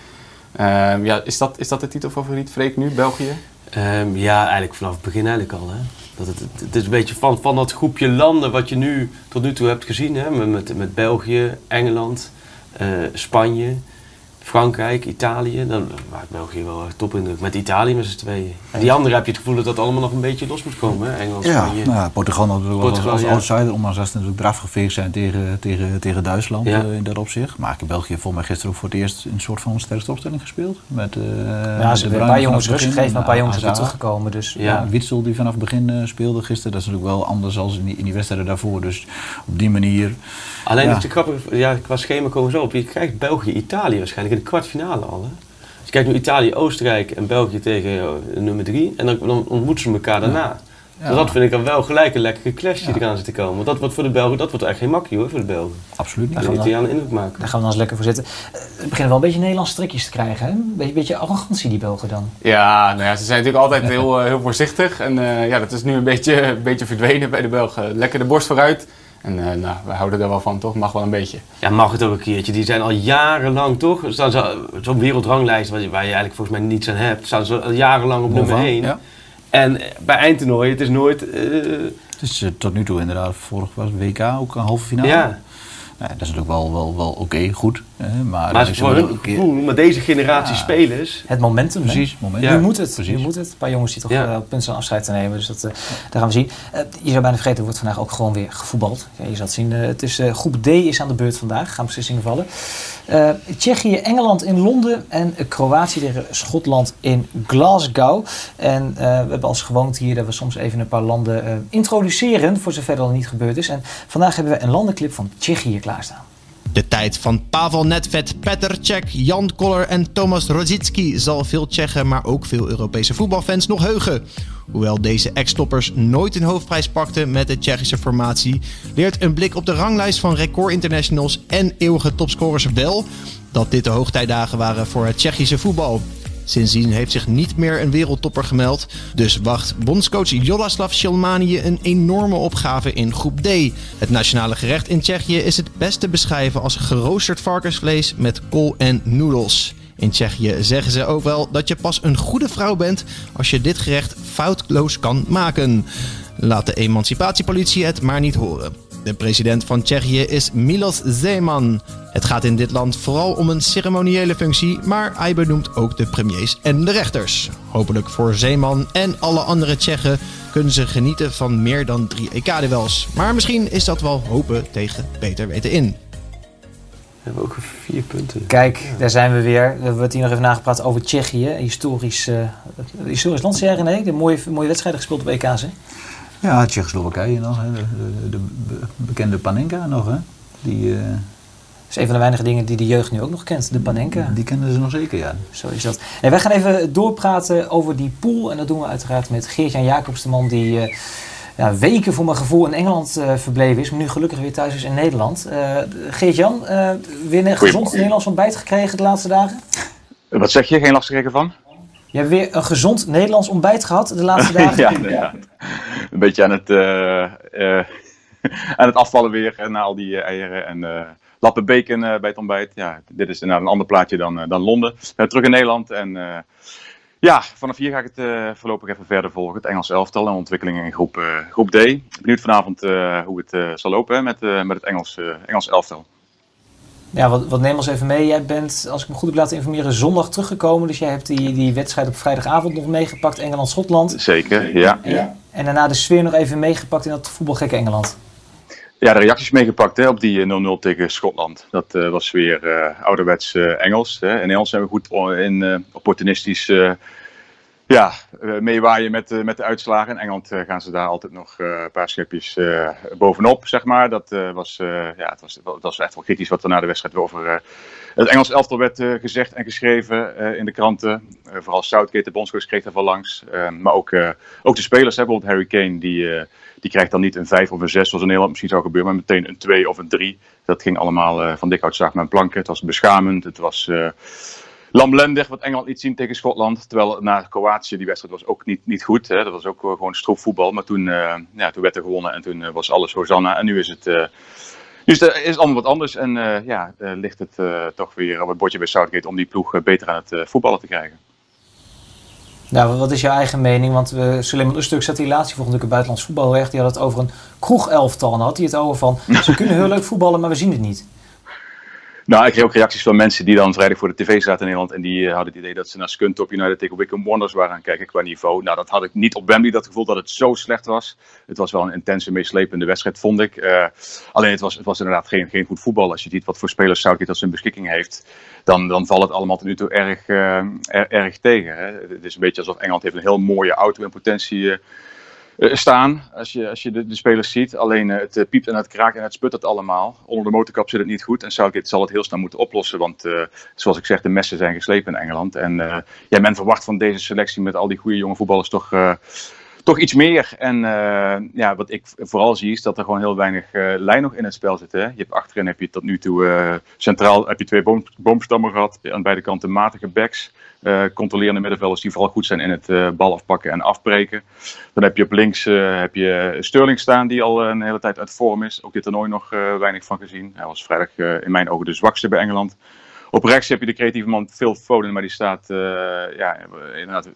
Speaker 7: Ehm, ja, is, dat, is dat de titelfavoriet, Freek, nu, België?
Speaker 6: Ehm, ja, eigenlijk vanaf het begin eigenlijk al. Hè. Dat het, het, is een beetje van, van dat groepje landen wat je nu tot nu toe hebt gezien. Hè, met, met België, Engeland, uh, Spanje. Frankrijk, Italië, dan maakt België wel top indruk. Met Italië met z'n tweeën. Die andere heb je het gevoel dat dat allemaal nog een beetje los moet komen. Hè? Engeland,
Speaker 4: ja,
Speaker 6: Spanje.
Speaker 4: Nou, Portugal natuurlijk Portugal, als, als ja. outsider, ondanks dat ze natuurlijk eraf geveegd zijn tegen, tegen, tegen Duitsland ja. uh, in dat opzicht. Maar België volgens mij gisteren ook voor het eerst een soort van sterkste opstelling gespeeld. Met, uh,
Speaker 3: ja, ze hebben een paar jongens rust gegeven, maar een paar jongens zijn teruggekomen. Dus,
Speaker 4: ja. ja. Witsel die vanaf het begin uh, speelde gisteren, dat is natuurlijk wel anders dan in die, in die wedstrijden daarvoor. Dus op die manier...
Speaker 6: Alleen ja. is grappig, ja, qua schema komen zo op. Je krijgt België-Italië waarschijnlijk in de kwartfinale al. Hè? Dus je kijkt nu Italië, Oostenrijk en België tegen uh, nummer 3. En dan, dan, ontmoeten ze elkaar daarna. Ja. Ja. Dus dat vind ik dan wel gelijk een lekkere clash die ja. eraan zit te komen. Want dat wordt voor de Belgen, dat wordt echt geen makkie hoor, voor de Belgen.
Speaker 4: Absoluut niet.
Speaker 6: Daar gaan we Italianen indruk maken.
Speaker 3: Daar gaan we dan eens lekker voor zitten. Uh, we beginnen wel een beetje Nederlandse trekjes te krijgen. Hè? Een beetje, beetje arrogantie die Belgen dan.
Speaker 7: Ja, nou ja, ze zijn natuurlijk altijd heel, uh, heel voorzichtig. En uh, ja, dat is nu een beetje, een beetje verdwenen bij de Belgen. Lekker de borst vooruit. En uh, nou, we houden er wel van, toch? Mag wel een beetje.
Speaker 6: Ja, mag het ook een keertje. Die zijn al jarenlang, toch? Zo'n zo wereldranglijst waar je, waar je eigenlijk volgens mij niets aan hebt. Staan ze al jarenlang op nummer 1. Ja. En bij eindtoernooien, het is nooit... Uh...
Speaker 4: Het is uh, tot nu toe inderdaad, vorig was WK ook een halve finale.
Speaker 6: Ja.
Speaker 4: Nou, dat is natuurlijk wel, wel, wel oké, okay, goed. Maar
Speaker 6: maar het voor hun gevoel, met deze generatie ja, spelers...
Speaker 3: Het momentum,
Speaker 4: Precies, momentum.
Speaker 3: Ja. Nu moet het, Precies. nu moet het. Een paar jongens die toch ja. uh, op punt zijn afscheid te nemen. Dus dat, uh, daar gaan we zien. Uh, je zou bijna vergeten, er wordt vandaag ook gewoon weer gevoetbald. Ja, je zal het zien. het is, groep D is aan de beurt vandaag. Gaan beslissingen vallen. Tsjechië, Engeland in Londen. En Kroatië tegen Schotland in Glasgow. En we hebben als gewoond hier dat we soms even een paar landen introduceren. Voor zover dat al niet gebeurd is. En vandaag hebben we een landenclip van Tsjechië klaarstaan.
Speaker 8: De tijd van Pavel Nedved, Petr Cech, Jan Koller en Tomas Rosicki zal veel Tsjechen, maar ook veel Europese voetbalfans nog heugen. Hoewel deze ex-toppers nooit een hoofdprijs pakten met de Tsjechische formatie, leert een blik op de ranglijst van record internationals en eeuwige topscorers wel dat dit de hoogtijdagen waren voor het Tsjechische voetbal. Sindsdien heeft zich niet meer een wereldtopper gemeld. Dus wacht bondscoach Jolaslav Sjelmanië een enorme opgave in groep D. Het nationale gerecht in Tsjechië is het best te beschrijven als geroosterd varkensvlees met kool en noedels. In Tsjechië zeggen ze ook wel dat je pas een goede vrouw bent als je dit gerecht foutloos kan maken. Laat de emancipatiepolitie het maar niet horen. De president van Tsjechië is Milos Zeman. Het gaat in dit land vooral om een ceremoniële functie, maar hij benoemt ook de premiers en de rechters. Hopelijk voor Zeeman en alle andere Tsjechen kunnen ze genieten van meer dan drie EK-duels. Maar misschien is dat wel hopen tegen beter weten in.
Speaker 6: We hebben ook vier punten.
Speaker 3: Kijk, ja. daar zijn we weer. We hebben hier nog even nagepraat over Tsjechië. Historisch, uh, historisch land, zeg nee? De mooie, mooie wedstrijden gespeeld op EK's, hè?
Speaker 4: Ja, Tsjechoslowakije nog. Hè. De, de, de, bekende Panenka nog, hè? Die... Uh,
Speaker 3: is een van de weinige dingen die de jeugd nu ook nog kent, de Panenka.
Speaker 4: Die kennen ze nog zeker, ja.
Speaker 3: Zo is dat. En wij gaan even doorpraten over die pool. En dat doen we uiteraard met Geert-Jan Jacobs, de man die uh, ja, weken voor mijn gevoel in Engeland uh, verbleven is. Maar nu gelukkig weer thuis is in Nederland. Uh, Geert-Jan, weer een gezond Nederlands ontbijt gekregen de laatste dagen?
Speaker 9: Wat zeg je? Geen last gekregen van?
Speaker 3: Je hebt weer een gezond Nederlands ontbijt gehad de laatste dagen?
Speaker 9: ja, inderdaad. Een beetje aan het, aan het afvallen weer na al die eieren en lappen bacon uh, bij het ontbijt. Ja, dit is inderdaad een ander plaatje dan, uh, dan Londen. Uh, terug in Nederland en ja, vanaf hier ga ik het voorlopig even verder volgen. Het Engelse elftal en ontwikkelingen in groep, groep D. Benieuwd vanavond hoe het zal lopen met, met het Engels, Engels elftal.
Speaker 3: Ja, wat, wat neem ons even mee. Jij bent, als ik me goed heb laten informeren, zondag teruggekomen. Dus jij hebt die, die wedstrijd op vrijdagavond nog meegepakt, Engeland-Schotland.
Speaker 9: Zeker, ja.
Speaker 3: En, ja. en daarna de sfeer nog even meegepakt in dat voetbalgekke Engeland.
Speaker 9: Ja, de reacties meegepakt op die 0-0 tegen Schotland. Dat uh, was weer uh, ouderwets Engels. Hè. In Nederland zijn we goed in opportunistisch ja, meewaaien met, met de uitslagen. In Engeland gaan ze daar altijd nog een paar schepjes bovenop, zeg maar. Dat, was, ja, het, was, het was echt wel kritisch wat er na de wedstrijd over het Engels elftal werd gezegd en geschreven in de kranten. vooral Southgate, de bondscoach, kreeg daarvan langs. maar ook, ook de spelers, hè, bijvoorbeeld Harry Kane, die die krijgt dan niet een 5 of een 6 zoals in Nederland misschien zou gebeuren, maar meteen een 2 of een 3. Dat ging allemaal uh, van dik hout zaag met planken. Het was beschamend. Het was uh, wat Engeland liet zien tegen Schotland. Terwijl na Kroatië, die wedstrijd was ook niet, niet goed. Hè. Dat was ook gewoon stroopvoetbal. Maar toen, ja, toen werd er gewonnen en toen was alles Hosanna. En nu is het... Dus er is allemaal wat anders en ja, ligt het toch weer op het bordje bij Southgate om die ploeg beter aan het voetballen te krijgen.
Speaker 3: Nou, wat is jouw eigen mening? Want uh, Suleiman Ustuk zet die laatste volgende keer buitenlands voetbalrecht. Die had het over een kroegelftal. En had hij het over van, ze kunnen heel leuk voetballen, maar we zien het niet.
Speaker 9: Nou, ik kreeg ook reacties van mensen die dan vrijdag voor de tv zaten in Nederland. En die uh, hadden het idee dat ze naar Skuntop United tegen Wickham Wonders waren aan kijken qua niveau. Nou, dat had ik niet op Wembley, dat gevoel dat het zo slecht was. Het was wel een intense, meeslepende wedstrijd, vond ik. Uh, alleen het was, het was inderdaad geen, geen goed voetbal. Als je ziet wat voor spelers Southgate dat zijn beschikking heeft, dan, dan valt het allemaal tot nu toe erg, er, erg tegen. Hè. Het is een beetje alsof Engeland heeft een heel mooie auto in potentie staan. Als je, als je de, de spelers ziet. Alleen uh, het piept en het kraakt en het sputtert allemaal. Onder de motorkap zit het niet goed. En Southgate zal het heel snel moeten oplossen. Want uh, zoals ik zeg, de messen zijn geslepen in Engeland. En ja, men verwacht van deze selectie met al die goede jonge voetballers toch toch iets meer. En uh, ja, wat ik vooral zie is dat er gewoon heel weinig uh, lijn nog in het spel zit. Hè? Je hebt achterin heb je tot nu toe uh, centraal heb je twee boom, boomstammen gehad. Aan beide kanten matige backs. controlerende middenvelders die vooral goed zijn in het bal afpakken en afbreken. Dan heb je op links heb je Sterling staan die al een hele tijd uit vorm is. Ook dit toernooi nog weinig van gezien. Hij was vrijdag in mijn ogen de zwakste bij Engeland. Op rechts heb je de creatieve man Phil Foden, maar die staat uh, ja, inderdaad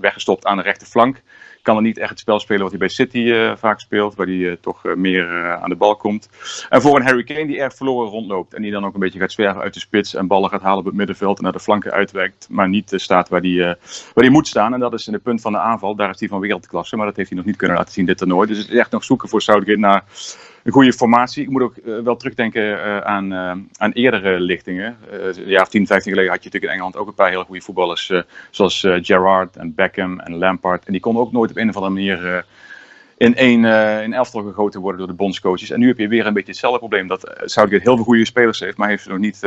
Speaker 9: weggestopt aan de rechterflank kan er niet echt het spel spelen wat hij bij City uh, vaak speelt, waar hij uh, toch meer aan de bal komt. En voor een Harry Kane die erg verloren rondloopt en die dan ook een beetje gaat zwerven uit de spits en ballen gaat halen op het middenveld en naar de flanken uitwerkt, maar niet staat waar hij, waar moet staan. En dat is in het punt van de aanval. Daar is hij van wereldklasse, maar dat heeft hij nog niet kunnen laten zien dit toernooi. Dus het is echt nog zoeken voor Southgate naar een goede formatie. Ik moet ook uh, wel terugdenken uh, aan, uh, aan eerdere lichtingen. een jaar of 10, 15 geleden had je natuurlijk in Engeland ook een paar hele goede voetballers. zoals Gerrard en Beckham en Lampard. En die konden ook nooit op een of andere manier in één in elftal gegoten worden door de bondscoaches. En nu heb je weer een beetje hetzelfde probleem. Dat Southgate heel veel goede spelers heeft, maar heeft ze nog niet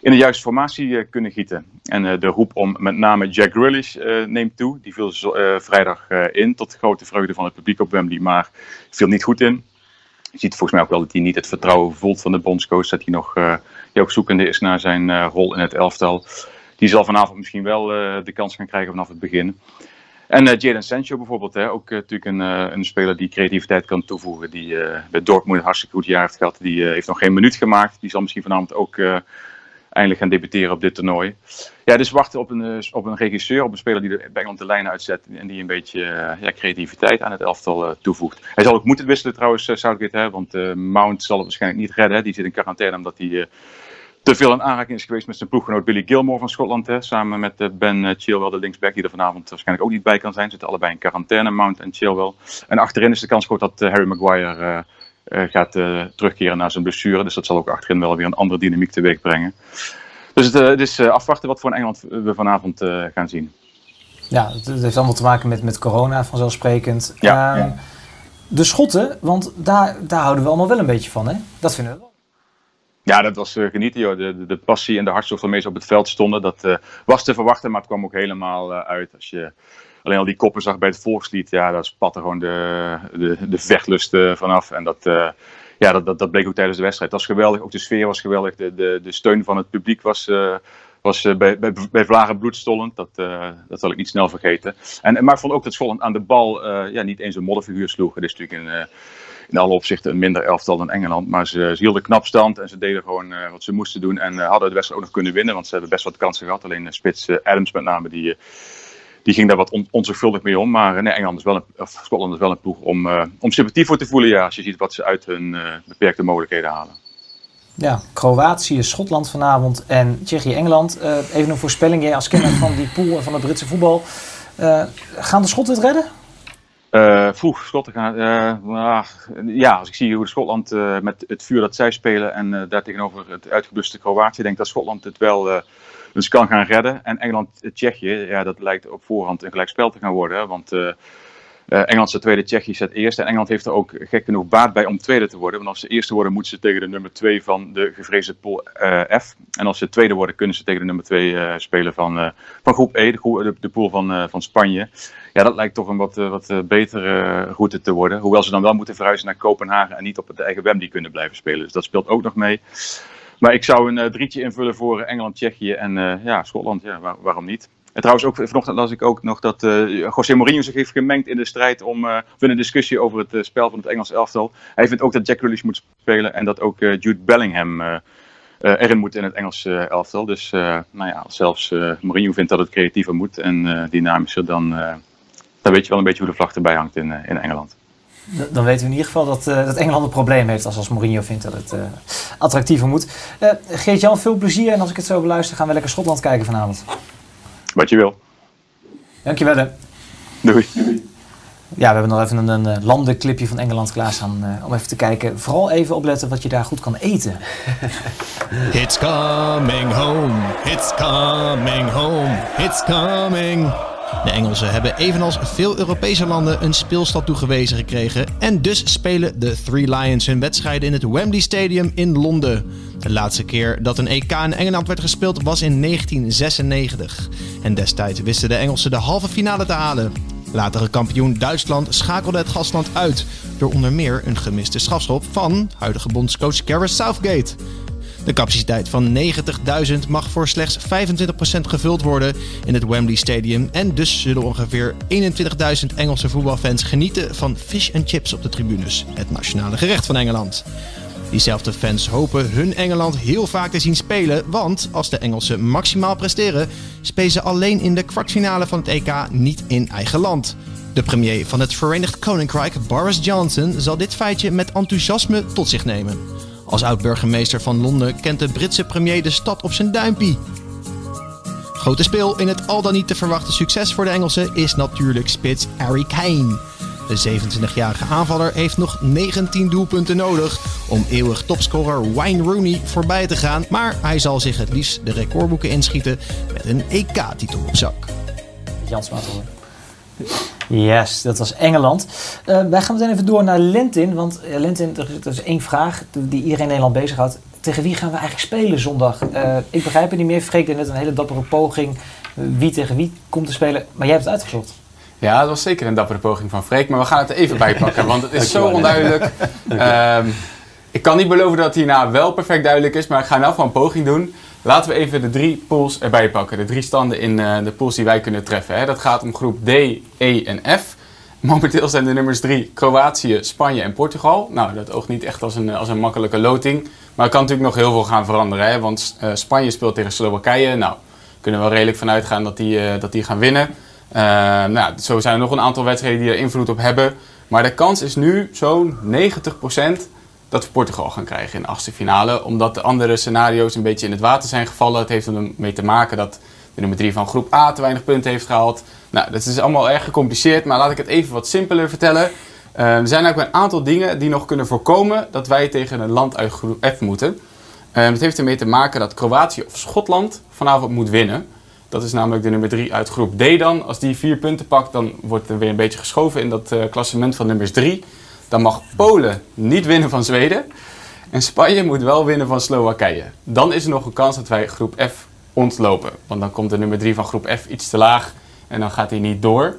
Speaker 9: in de juiste formatie kunnen gieten. En de roep om met name Jack Grealish neemt toe. Die viel vrijdag in tot grote vreugde van het publiek op Wembley, maar viel niet goed in je ziet volgens mij ook wel dat hij niet het vertrouwen voelt van de bondscoach. Dat hij nog uh, ook zoekende is naar zijn uh, rol in het elftal. Die zal vanavond misschien wel uh, de kans gaan krijgen vanaf het begin. En Jadon Sancho bijvoorbeeld, hè, ook natuurlijk een, een speler die creativiteit kan toevoegen. Die bij Dortmund hartstikke goed jaar heeft gehad. Die heeft nog geen minuut gemaakt. Die zal misschien vanavond ook eindelijk gaan debuteren op dit toernooi. Ja, dus wachten op een, eh, op een regisseur, op een speler die de, bij Engeland de lijnen uitzet en die een beetje uh, ja, creativiteit aan het elftal uh, toevoegt. Hij zal ook moeten wisselen trouwens, Southgate, hè, want Mount zal het waarschijnlijk niet redden. Hè. Die zit in quarantaine omdat hij te veel in aanraking is geweest met zijn ploeggenoot Billy Gilmore van Schotland. Hè, samen met Ben Chilwell, de linksback, die er vanavond waarschijnlijk ook niet bij kan zijn. Zitten allebei in quarantaine, Mount en Chilwell. En achterin is de kans groot dat Harry Maguire gaat terugkeren naar zijn blessure. Dus dat zal ook achterin wel weer een andere dynamiek teweeg brengen. Dus het, het is afwachten wat voor een Engeland we vanavond gaan zien.
Speaker 3: Ja, het heeft allemaal te maken met, met corona, vanzelfsprekend. Ja, ja. De Schotten, want daar, daar houden we allemaal wel een beetje van, hè? Dat vinden we wel.
Speaker 9: Ja, dat was uh, genieten, joh. De, de, de, passie en de hartstocht waarmee ze op het veld stonden, dat uh, was te verwachten, maar het kwam ook helemaal uh, uit. Als je alleen al die koppen zag bij het volkslied, ja, daar spatte gewoon de, de, de vechtlust vanaf. En dat, ja, dat, dat, dat bleek ook tijdens de wedstrijd. Dat was geweldig, ook de sfeer was geweldig, de, de, de steun van het publiek was was uh, bij, bij, bij Vlagen bloedstollend. Dat, dat zal ik niet snel vergeten. En, maar ik vond ook dat Scotland aan de bal ja, niet eens een modderfiguur sloeg. Het is natuurlijk in, in alle opzichten een minder elftal dan Engeland. Maar ze, ze hielden knap stand en ze deden gewoon wat ze moesten doen. En hadden de wedstrijd ook nog kunnen winnen, want ze hebben best wat kansen gehad. Alleen spits Adams met name, die, die ging daar wat on, onzorgvuldig mee om. Maar nee, Engeland is wel een, of Scotland is wel een ploeg om, om sympathie voor te voelen. Ja, als je ziet wat ze uit hun beperkte mogelijkheden halen.
Speaker 3: Ja, Kroatië, Schotland vanavond en Tsjechië-Engeland. Uh, even een voorspelling, jij als kenner van die pool en van het Britse voetbal. Uh, gaan de Schotten het redden?
Speaker 9: Uh, vroeg, Schotten gaan. ja, als ik zie hoe de Schotland met het vuur dat zij spelen en daar tegenover het uitgebluste Kroatië, denk dat Schotland het wel dus kan gaan redden. En Engeland-Tsjechië, ja, dat lijkt op voorhand een gelijkspel te gaan worden. Want uh, Engeland staat tweede, Tsjechië staat eerste. En Engeland heeft er ook gek genoeg baat bij om tweede te worden. Want als ze eerste worden, moeten ze tegen de nummer 2 van de gevreesde pool F. En als ze tweede worden, kunnen ze tegen de nummer 2 uh, eh, spelen van, van groep E, de, de, de pool van, van Spanje. Ja, dat lijkt toch een wat, wat betere route te worden. Hoewel ze dan wel moeten verhuizen naar Kopenhagen en niet op het eigen Wembley kunnen blijven spelen. Dus dat speelt ook nog mee. Maar ik zou een drietje invullen voor Engeland, Tsjechië en ja, Schotland. Ja, waarom niet? En trouwens, ook, vanochtend las ik ook nog dat uh, José Mourinho zich heeft gemengd in de strijd om, uh, in de discussie over het spel van het Engels elftal. Hij vindt ook dat Jack Grealish moet spelen en dat ook Jude Bellingham erin moet in het Engels elftal. Dus nou ja, zelfs Mourinho vindt dat het creatiever moet en dynamischer, dan, dan weet je wel een beetje hoe de vlag erbij hangt in, in Engeland.
Speaker 3: Dan weten we in ieder geval dat, dat Engeland een probleem heeft als, als Mourinho vindt dat het attractiever moet. Geert-Jan, veel plezier en als ik het zo beluister gaan we lekker Schotland kijken vanavond.
Speaker 9: Wat je wil.
Speaker 3: Dankjewel hè.
Speaker 9: Doei.
Speaker 3: Ja, we hebben nog even een, een eh, landenclipje van Engeland klaarstaan uh, om even te kijken. Vooral even opletten wat je daar goed kan eten.
Speaker 8: It's coming home, it's coming home, it's coming. De Engelsen hebben evenals veel Europese landen een speelstad toegewezen gekregen en dus spelen de Three Lions hun wedstrijden in het Wembley Stadium in Londen. De laatste keer dat een EK in Engeland werd gespeeld was in 1996. En destijds wisten de Engelsen de halve finale te halen. Latere kampioen Duitsland schakelde het gastland uit door onder meer een gemiste strafschop van huidige bondscoach Gareth Southgate. De capaciteit van 90.000 mag voor slechts 25% gevuld worden in het Wembley Stadium en dus zullen ongeveer 21.000 Engelse voetbalfans genieten van fish and chips op de tribunes, het nationale gerecht van Engeland. Diezelfde fans hopen hun Engeland heel vaak te zien spelen, want als de Engelsen maximaal presteren, spelen ze alleen in de kwartfinale van het EK niet in eigen land. De premier van het Verenigd Koninkrijk, Boris Johnson, zal dit feitje met enthousiasme tot zich nemen. Als oud-burgemeester van Londen kent de Britse premier de stad op zijn duimpie. Grote speel in het al dan niet te verwachten succes voor de Engelsen is natuurlijk spits Harry Kane. De 27-jarige aanvaller heeft nog 19 doelpunten nodig om eeuwig topscorer Wayne Rooney voorbij te gaan. Maar hij zal zich het liefst de recordboeken inschieten met een EK-titel op zak.
Speaker 3: Jans hoor. Yes, dat was Engeland. Uh, wij gaan meteen even door naar Lentin. Want uh, Lentin, er, er, is één vraag die iedereen in Nederland bezighoudt. Tegen wie gaan we eigenlijk spelen zondag? Uh, ik begrijp het niet meer. Freek deed net een hele dappere poging. wie tegen wie komt te spelen. Maar jij hebt het uitgezocht.
Speaker 7: Ja, dat was zeker een dappere poging van Freek. Maar we gaan het er even bij pakken, want het is zo onduidelijk. Um, ik kan niet beloven dat hierna wel perfect duidelijk is, maar ik ga nou van een poging doen. Laten we even de drie pools erbij pakken. De drie standen in uh, de pools die wij kunnen treffen. Hè. Dat gaat om groep D, E en F. Momenteel zijn de nummers 3 Kroatië, Spanje en Portugal. Nou, dat oogt niet echt als een, als een makkelijke loting. Maar er kan natuurlijk nog heel veel gaan veranderen. Hè? Want uh, Spanje speelt tegen Slowakije. Nou, kunnen we wel redelijk vanuit gaan dat die, dat die gaan winnen. Nou, zo zijn er nog een aantal wedstrijden die er invloed op hebben. Maar de kans is nu zo'n 90% dat we Portugal gaan krijgen in de achtste finale. Omdat de andere scenario's een beetje in het water zijn gevallen. Het heeft ermee te maken dat de nummer 3 van groep A te weinig punten heeft gehaald. Nou, dat is allemaal erg gecompliceerd, maar laat ik het even wat simpeler vertellen. Uh, er zijn ook een aantal dingen die nog kunnen voorkomen dat wij tegen een land uit groep F moeten. Uh, dat heeft ermee te maken dat Kroatië of Schotland vanavond moet winnen. Dat is namelijk de nummer 3 uit groep D dan. Als die vier punten pakt, dan wordt er weer een beetje geschoven in dat uh, klassement van nummers 3. Dan mag Polen niet winnen van Zweden. En Spanje moet wel winnen van Slowakije. Dan is er nog een kans dat wij groep F ontlopen. Want dan komt de nummer 3 van groep F iets te laag en dan gaat hij niet door. Er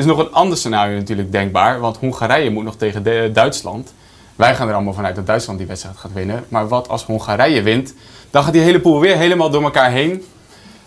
Speaker 7: is nog een ander scenario natuurlijk denkbaar. Want Hongarije moet nog tegen Duitsland. Wij gaan er allemaal vanuit dat Duitsland die wedstrijd gaat winnen. Maar wat als Hongarije wint? Dan gaat die hele pool weer helemaal door elkaar heen.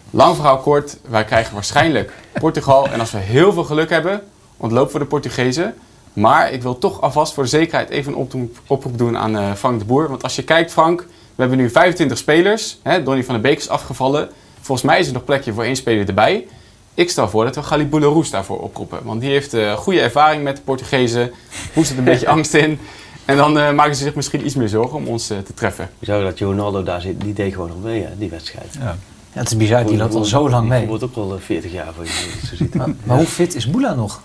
Speaker 7: Lang verhaal kort, wij krijgen waarschijnlijk Portugal. En als we heel veel geluk hebben, ontlopen we de Portugezen. Maar ik wil toch alvast voor de zekerheid even een oproep doen aan uh, Frank de Boer. Want als je kijkt, Frank, we hebben nu 25 spelers. Hè, Donny van der Beek is afgevallen. Volgens mij is er nog plekje voor één speler erbij. Ik stel voor dat we Galip Boularus daarvoor oproepen. Want die heeft uh, goede ervaring met de Portugezen. Hoe zit een beetje angst in. En dan uh, maken ze zich misschien iets meer zorgen om ons te treffen.
Speaker 6: Zou dat Ronaldo daar zit, die deed gewoon nog mee, hè, die wedstrijd.
Speaker 3: Ja. Ja, het is bizar, die loopt al zo lang mee.
Speaker 6: Die wordt ook al 40 jaar voor je, zo ziet.
Speaker 3: maar, maar hoe fit is Boela nog?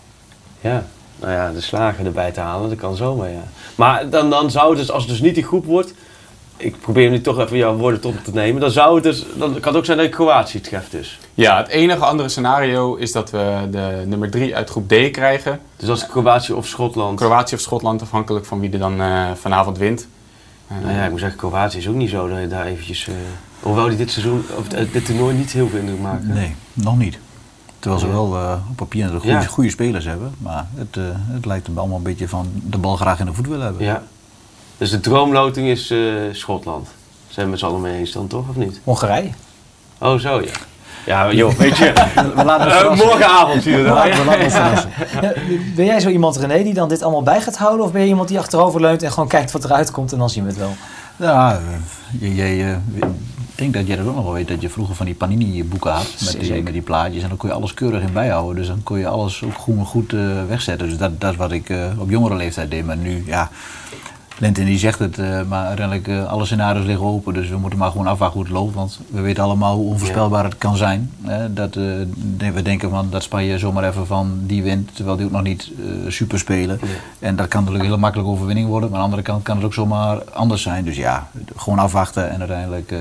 Speaker 6: Ja, nou ja, de slagen erbij te halen, dat kan zomaar, ja. Maar dan, dan zou het dus, als het dus niet die groep wordt... Ik probeer nu toch even jouw woorden tot te nemen. Dan, zou het dus, dan kan het ook zijn dat je Kroatië treft dus.
Speaker 7: Ja, het enige andere scenario is dat we de nummer 3 uit groep D krijgen.
Speaker 6: Dus dat is Kroatië of Schotland?
Speaker 7: Kroatië of Schotland, afhankelijk van wie er dan uh, vanavond wint.
Speaker 6: nou ja, ik moet zeggen, Kroatië is ook niet zo dat je daar eventjes... Uh, hoewel die dit seizoen, of dit toernooi niet heel veel indruk maken.
Speaker 4: Nee, nog niet. Terwijl ze wel uh, op papier goede, ja. goede spelers hebben. Maar het, uh, het lijkt er allemaal een beetje van de bal graag in de voet willen hebben.
Speaker 6: Ja. Dus de droomloting is uh, Schotland. Zijn we het z'n allen mee eens dan toch, of niet?
Speaker 3: Hongarije.
Speaker 6: Oh, zo ja. Ja, joh, weet je.
Speaker 4: We laten
Speaker 6: Eh, morgenavond zie je
Speaker 4: We laten- we laten ons verrassen.
Speaker 3: Ja, ben jij zo iemand, René, die dan dit allemaal bij gaat houden? Of ben je iemand die achterover leunt en gewoon kijkt wat eruit komt en dan zien we het wel?
Speaker 4: Ja, eh, jij, eh, denk dat jij dat ook nog wel weet, dat je vroeger van die Panini-boeken had met die, met die plaatjes. En dan kon je alles keurig in bijhouden. Dus dan kon je alles ook goed, goed eh, wegzetten. Dus dat, dat is wat ik eh, op jongere leeftijd deed. Maar nu, ja, Lentin die zegt het, eh, maar uiteindelijk alle scenario's liggen open. Dus we moeten maar gewoon afwachten hoe het loopt. Want we weten allemaal hoe onvoorspelbaar het kan zijn. Hè? Dat, we denken van dat Spanje zomaar even van die wint, terwijl die ook nog niet super spelen. En dat kan natuurlijk een hele makkelijke overwinning worden. Maar aan de andere kant kan het ook zomaar anders zijn. Dus ja, gewoon afwachten en uiteindelijk...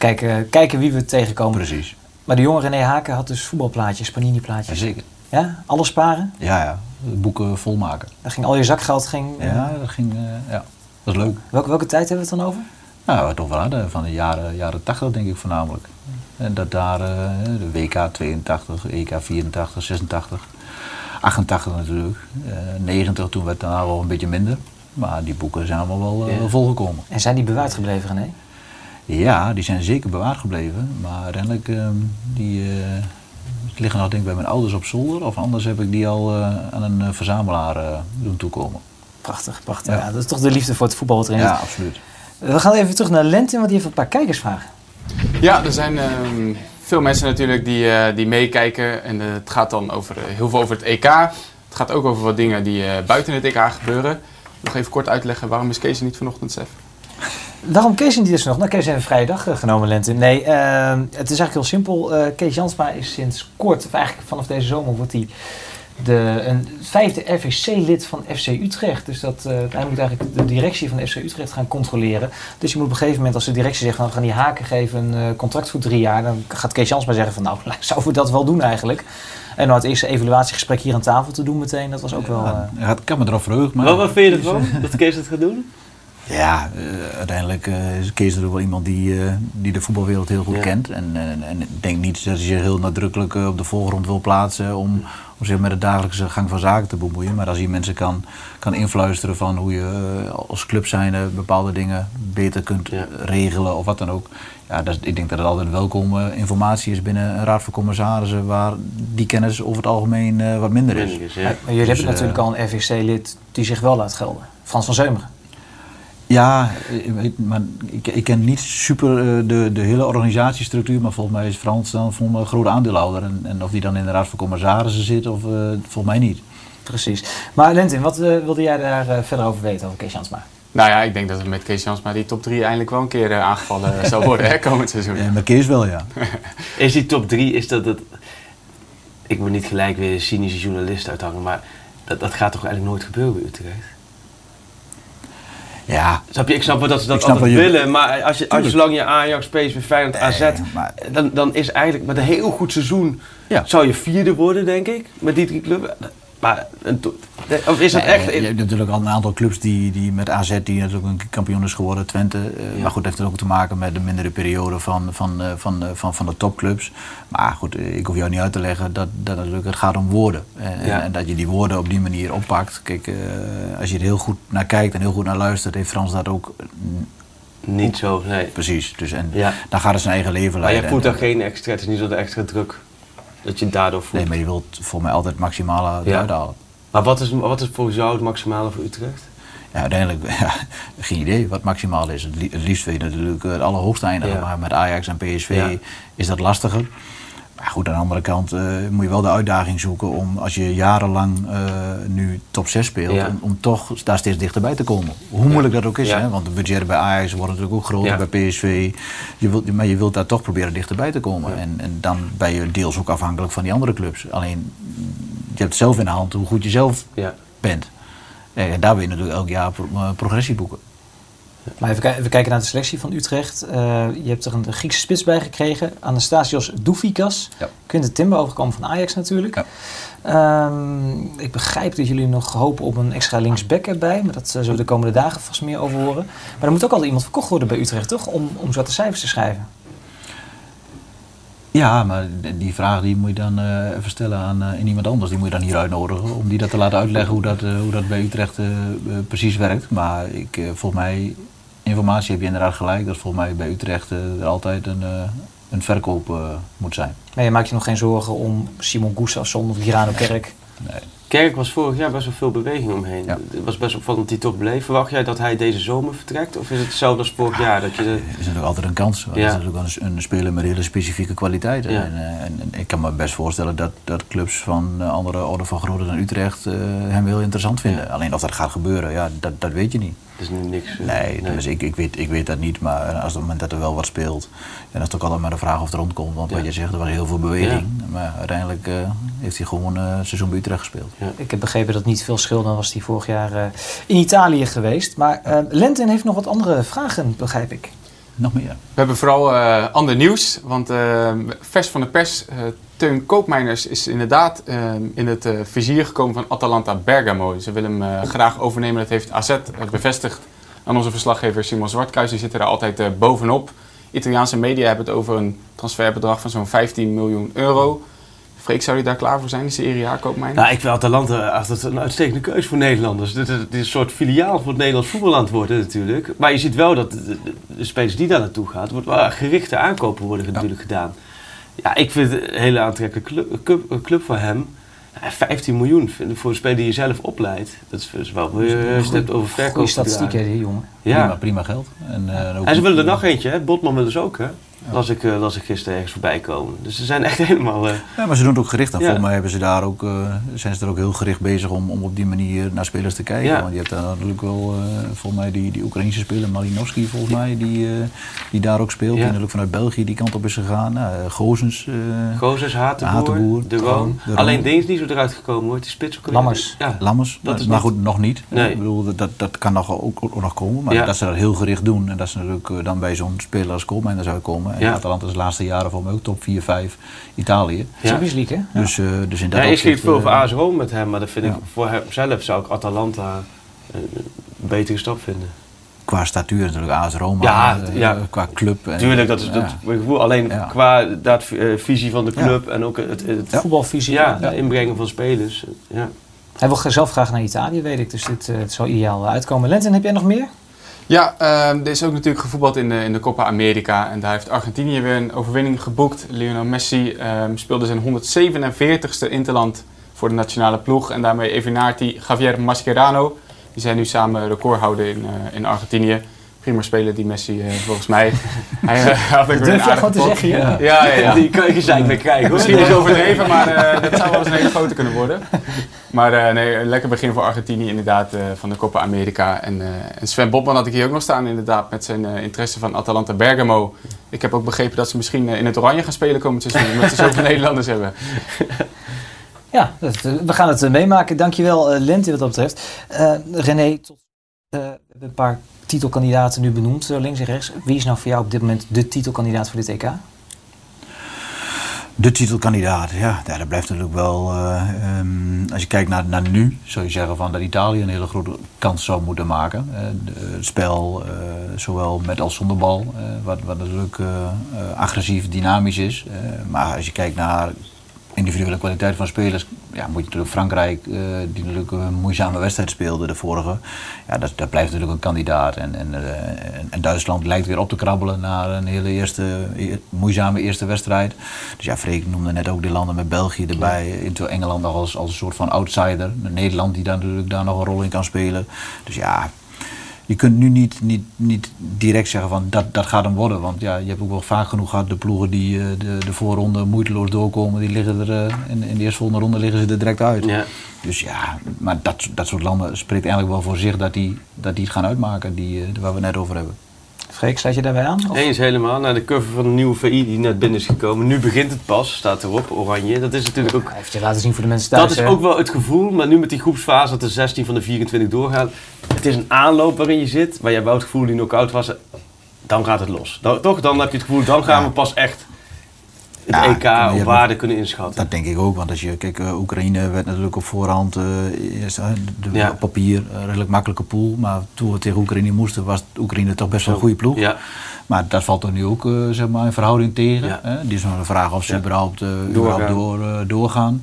Speaker 3: Kijken, kijken wie we tegenkomen.
Speaker 4: Precies.
Speaker 3: Maar de jonge René Haken had dus voetbalplaatjes, panini-plaatjes.
Speaker 4: Jazeker.
Speaker 3: Ja? Alles sparen?
Speaker 4: Ja, ja. Boeken volmaken.
Speaker 3: Dan ging al je zakgeld... Ging,
Speaker 4: ja, dat ging... Uh, ja, dat is leuk.
Speaker 3: Welke, welke tijd hebben we het dan over?
Speaker 4: Nou, toch wel. Van de jaren, jaren 80 denk ik voornamelijk. En dat daar uh, de WK 82, EK 84, 86, 88 natuurlijk. Uh, 90 toen werd het daarna wel een beetje minder. Maar die boeken zijn allemaal wel uh,
Speaker 3: Ja.
Speaker 4: volgekomen.
Speaker 3: En zijn die bewaard gebleven, René?
Speaker 4: Ja, die zijn zeker bewaard gebleven. Maar uiteindelijk, ehm, die, uh, liggen nog denk ik bij mijn ouders op zolder. Of anders heb ik die al uh, aan een uh, verzamelaar doen toekomen.
Speaker 3: Prachtig, prachtig. Ja. Ja, dat is toch de liefde voor het voetbal wat erin
Speaker 4: Ja, absoluut.
Speaker 3: We gaan even terug naar Lentin, want die heeft een paar kijkersvragen.
Speaker 7: Ja, er zijn ehm, veel mensen natuurlijk die, eh, die meekijken. En eh, het gaat dan over, eh, heel veel over het EK. Het gaat ook over wat dingen die eh, buiten het EK gebeuren. Nog even kort uitleggen, waarom is Kees er niet vanochtend, Sef?
Speaker 3: Waarom Kees niet dus nog? Nou, Kees heeft een vrije dag eh, genomen, Lentin. Nee, uh, het is eigenlijk heel simpel. Uh, Kees Jansma is sinds kort, of eigenlijk vanaf deze zomer, wordt hij de, een vijfde RVC-lid van FC Utrecht. Dus dat, uh, hij moet eigenlijk de directie van FC Utrecht gaan controleren. Dus je moet op een gegeven moment, als de directie zegt, van, we gaan die haken geven een uh, contract voor drie jaar, dan gaat Kees Jansma zeggen van, nou, zouden we dat wel doen eigenlijk? En dan het eerste evaluatiegesprek hier aan tafel te doen meteen, dat was ook wel... Uh,
Speaker 4: ja, ik kan me erop verheugen. Maar
Speaker 6: wat, wat vind je ervan, dat Kees dat gaat doen?
Speaker 4: Ja, uh, uiteindelijk uh, is Kees er wel iemand die, uh, die de voetbalwereld heel goed ja. kent. En, en ik denk niet dat hij zich heel nadrukkelijk op de voorgrond wil plaatsen om, om zich met de dagelijkse gang van zaken te bemoeien. Maar als hij mensen kan, kan influisteren van hoe je als club zijnde bepaalde dingen beter kunt ja. regelen of wat dan ook. Ja, dat, ik denk dat het altijd welkome informatie is binnen een raad van commissarissen waar die kennis over het algemeen wat minder is.
Speaker 6: is ja.
Speaker 3: Maar jullie dus, hebben natuurlijk al een RVC-lid die zich wel laat gelden. Frans van Zeumeren.
Speaker 4: Ja, maar ik, ik, ken niet super uh, de, de hele organisatiestructuur, maar volgens mij is Frans dan een grote aandeelhouder. En, en, of die dan in de raad van commissarissen zit, of uh, volgens mij niet.
Speaker 3: Precies. Maar Lentin, wat uh, wilde jij daar verder over weten, over Kees Jansma?
Speaker 7: Nou ja, ik denk dat het met Kees Jansma die top 3 eindelijk wel een keer aangevallen zou worden, hè, komend seizoen.
Speaker 4: Ja, met Kees wel, ja.
Speaker 6: is die top 3, is dat het... Ik moet niet gelijk weer een cynische journalist uithangen, maar dat, dat gaat toch eigenlijk nooit gebeuren bij Utrecht?
Speaker 4: Ja.
Speaker 6: Snap je? Ik snap wel dat ze dat altijd je... willen, maar als je, als je zolang je Ajax, PSV, Feyenoord, AZ, nee, maar... dan, dan is eigenlijk met een heel goed seizoen ja. zou je vierde worden, denk ik, met die drie clubs. Maar of is het
Speaker 4: nee,
Speaker 6: echt...
Speaker 4: Je hebt natuurlijk al een aantal clubs die, die met AZ, die natuurlijk een kampioen is geworden, Twente. Uh, ja. Maar goed, heeft het ook te maken met de mindere periode van, van, van, van, van de topclubs. Maar goed, ik hoef jou niet uit te leggen dat, dat natuurlijk, het gaat om woorden. En, ja. en dat je die woorden op die manier oppakt. Kijk, als je er heel goed naar kijkt en heel goed naar luistert, heeft Frans dat ook
Speaker 6: niet zo, nee.
Speaker 4: Precies, dus en ja. dan gaat het zijn eigen leven leiden.
Speaker 6: Maar je voelt daar geen extra, het is niet zo de extra druk dat je daardoor voelt.
Speaker 4: Nee, maar je wilt voor mij altijd het maximale ja. uithalen.
Speaker 6: Maar wat is, wat is volgens jou het maximale voor Utrecht?
Speaker 4: Ja, uiteindelijk, ja, geen idee wat maximaal is. Het, li het liefst weet je natuurlijk het allerhoogste eindigen, ja. maar met Ajax en PSV ja. is dat lastiger. Maar goed, aan de andere kant uh, moet je wel de uitdaging zoeken om, als je jarenlang uh, nu top 6 speelt, ja. om, om, toch daar steeds dichterbij te komen. Hoe moeilijk dat ook is, hè? want de budgetten bij Ajax worden natuurlijk ook groter, bij PSV. Je wilt, maar je wilt daar toch proberen dichterbij te komen. En, en dan ben je deels ook afhankelijk van die andere clubs. Alleen, je hebt zelf in de hand hoe goed je zelf bent. En daar wil je natuurlijk elk jaar pro progressie boeken.
Speaker 3: Maar even, even, kijken naar de selectie van Utrecht. Uh, je hebt er een Griekse spits bij gekregen. Anastasios Doufikas. Ja. Quinten Timber, overgekomen van Ajax natuurlijk. Ja. Um, ik begrijp dat jullie nog hopen op een extra linksback erbij. Maar dat uh, zullen we de komende dagen vast meer over horen. Maar er moet ook altijd iemand verkocht worden bij Utrecht, toch? Om, om zwarte cijfers te schrijven.
Speaker 4: Ja, maar die vraag die moet je dan uh, even stellen aan uh, iemand anders. Die moet je dan hier uitnodigen om die dat te laten uitleggen hoe dat, uh, hoe dat bij Utrecht precies werkt. Maar ik, volgens mij informatie heb je inderdaad gelijk. Dat volgens mij bij Utrecht er altijd een, een verkoop moet zijn.
Speaker 3: Maar je maakt je nog geen zorgen om Simon Gustafsson of Girano Kerk?
Speaker 4: Nee.
Speaker 6: Kerk was vorig jaar best wel veel beweging omheen. Het was best opvallend dat hij toch bleef. Verwacht jij dat hij deze zomer vertrekt? Of is het hetzelfde als vorig jaar? Dat je de...
Speaker 4: Er is natuurlijk altijd een kans. Ja. is natuurlijk een, een speler met hele specifieke kwaliteiten. En, en, en, ik kan me best voorstellen dat, dat clubs van andere orde van grootte dan Utrecht uh, hem heel interessant vinden. Alleen of dat gaat gebeuren, ja, dat, dat weet je niet.
Speaker 6: Is nu niks.
Speaker 4: Uh, nee, nee. Dus ik, ik, weet, ik weet dat niet. Maar als op het moment dat er wel wat speelt, en dat is toch altijd maar de vraag of het rondkomt. Want wat je zegt, er was heel veel beweging. Maar uiteindelijk uh, heeft hij gewoon uh, seizoen bij Utrecht gespeeld.
Speaker 3: Ik heb begrepen dat niet veel scheelt. Dan was hij vorig jaar uh, in Italië geweest. Maar Lenten heeft nog wat andere vragen, begrijp ik.
Speaker 4: Nog meer.
Speaker 7: We hebben vooral ander nieuws. Want vers van de pers, Teun Koopmeiners is inderdaad in het vizier gekomen van Atalanta Bergamo. Ze willen hem graag overnemen. Dat heeft AZ bevestigd aan onze verslaggever Simon Zwartkruis. Die zit er altijd bovenop. Italiaanse media hebben het over een transferbedrag van zo'n 15 miljoen euro. Freek, zou je daar klaar voor zijn, die Serie A koopmijn?
Speaker 6: Nou, ik vind Atalanta een uitstekende keuze voor Nederlanders. Dit, is een soort filiaal voor het Nederlands voetballand worden natuurlijk. Maar je ziet wel dat de, de spelers die daar naartoe gaan, wordt gerichte aankopen worden ja. natuurlijk gedaan. Ja, ik vind het een hele aantrekkelijke club, club, club voor hem. 15 miljoen voor een speler die je zelf opleidt. Dat is wel weer als je het hebt over verkoop. Goeie
Speaker 3: statistiek, hè, die jongen.
Speaker 4: Ja. Prima, prima geld. En, uh,
Speaker 6: en ze willen er nog eentje, hè? Botman wil dus ook, hè? Ja. Las, ik, uh, las ik gisteren ergens voorbij komen. Dus ze zijn echt helemaal... Uh...
Speaker 4: Ja, maar ze doen het ook gericht. En ja. volgens mij hebben ze daar ook, uh, zijn ze er ook heel gericht bezig om, om op die manier naar spelers te kijken. Ja. Want je hebt daar natuurlijk wel, volgens mij, die, die Oekraïnse speler, Malinowski volgens mij, die, die daar ook speelt. Die natuurlijk vanuit België die kant op is gegaan. Nou, Gozens.
Speaker 6: Gozens, Hatenboer, Hatenboer De Roon. Alleen Deens niet zo eruit gekomen hoor. Die spits ook
Speaker 3: Lammers.
Speaker 4: Ja. Lammers. Dat is maar goed, nog niet. Nee. Ik bedoel, dat, dat kan nog, ook, ook nog komen. Maar dat ze dat heel gericht doen. En dat ze natuurlijk dan bij zo'n speler als Koolmijn zou komen. En Atalanta is de laatste jaren voor mij ook top 4, 5 Italië.
Speaker 3: Champions League, hè?
Speaker 4: Dus, uh, dus in dat
Speaker 6: ja, ik schiet veel voor AS Rome met hem, maar dat vind ik voor hemzelf zou ik Atalanta een betere stap vinden.
Speaker 4: Qua statuur natuurlijk, AS Roma,
Speaker 6: ja,
Speaker 4: uh,
Speaker 6: ja.
Speaker 4: qua club. En,
Speaker 6: Tuurlijk, dat is dat gevoel. Alleen qua dat, uh, visie van de club en ook het, het, het
Speaker 3: voetbalvisie.
Speaker 6: Ja, het inbrengen van spelers. Ja.
Speaker 3: Hij wil zelf graag naar Italië, weet ik. Dus dit uh, het zou ideaal uitkomen. Lenton, heb jij nog meer?
Speaker 7: Ja, uh, er is ook natuurlijk gevoetbald in de, in de Copa America. En daar heeft Argentinië weer een overwinning geboekt. Lionel Messi um, speelde zijn 147ste interland voor de nationale ploeg. En daarmee evenaart hij Javier Mascherano. Die zijn nu samen recordhouder in, uh, in Argentinië. Prima speler die Messi, uh, volgens mij.
Speaker 3: Hij uh, had ook weer een aardige te zeggen,
Speaker 7: ja. Ja, ja, ja.
Speaker 6: Die kan je gezeik weer krijgen.
Speaker 7: Misschien is overdreven, maar uh, dat zou wel eens een hele grote kunnen worden. Maar nee, een lekker begin voor Argentinië inderdaad van de Copa America. En, en Sven Botman had ik hier ook nog staan inderdaad met zijn interesse van Atalanta Bergamo. Ik heb ook begrepen dat ze misschien in het oranje gaan spelen komend seizoen. Omdat ze zoveel Nederlanders hebben.
Speaker 3: Ja, we gaan het meemaken. Dankjewel Lente wat dat betreft. René, tot een paar titelkandidaten nu benoemd, links en rechts. Wie is nou voor jou op dit moment de titelkandidaat voor dit EK?
Speaker 4: De titelkandidaat, ja, dat blijft natuurlijk wel. Uh, um, als je kijkt naar, naar nu, zou je zeggen van dat Italië een hele grote kans zou moeten maken. De, het spel, zowel met als zonder bal, wat, wat natuurlijk agressief, dynamisch is. maar als je kijkt naar individuele kwaliteit van spelers, ja, moet je natuurlijk Frankrijk, uh, die natuurlijk een moeizame wedstrijd speelde, de vorige, ja, dat, dat blijft natuurlijk een kandidaat. En, en, uh, en, Duitsland lijkt weer op te krabbelen naar een hele eerste, moeizame eerste wedstrijd. Dus ja, Freek noemde net ook die landen met België erbij, ja. Engeland nog als, als een soort van outsider. Nederland die daar natuurlijk daar nog een rol in kan spelen. Dus ja, je kunt nu niet, niet, niet direct zeggen van dat, dat gaat hem worden. Want ja, je hebt ook wel vaak genoeg gehad de ploegen die uh, de, de voorronde moeiteloos doorkomen. Die liggen er uh, in, in de eerste volgende ronde liggen ze er direct uit.
Speaker 6: Ja.
Speaker 4: Dus ja, maar dat, dat soort landen spreekt eigenlijk wel voor zich dat die, dat die het gaan uitmaken, die, uh, waar we het net over hebben.
Speaker 3: Freek, sluit je daarbij aan?
Speaker 6: Of? Eens helemaal. Naar de cover van de nieuwe VI die net binnen is gekomen. Nu begint het pas, staat erop, oranje. Dat is natuurlijk ook...
Speaker 3: Heeft je laten zien voor de mensen thuis.
Speaker 6: Dat is ook wel het gevoel, maar nu met die groepsfase dat de 16 van de 24 doorgaan. Het is een aanloop waarin je zit, waar je wel het gevoel die knock-out was. Dan gaat het los. Dan, toch? Dan heb je het gevoel, dan gaan ja. we pas echt het ja, EK op waarde kunnen inschatten.
Speaker 4: Dat denk ik ook, want als je kijkt, uh, Oekraïne werd natuurlijk op voorhand uh, de, ja. papier een redelijk makkelijke pool. Maar toen we tegen Oekraïne moesten, was Oekraïne toch best wel een goede ploeg.
Speaker 6: Ja.
Speaker 4: Maar dat valt er nu ook uh, zeg maar, in verhouding tegen. Hè? Die is nog een vraag of ze überhaupt, überhaupt door, doorgaan.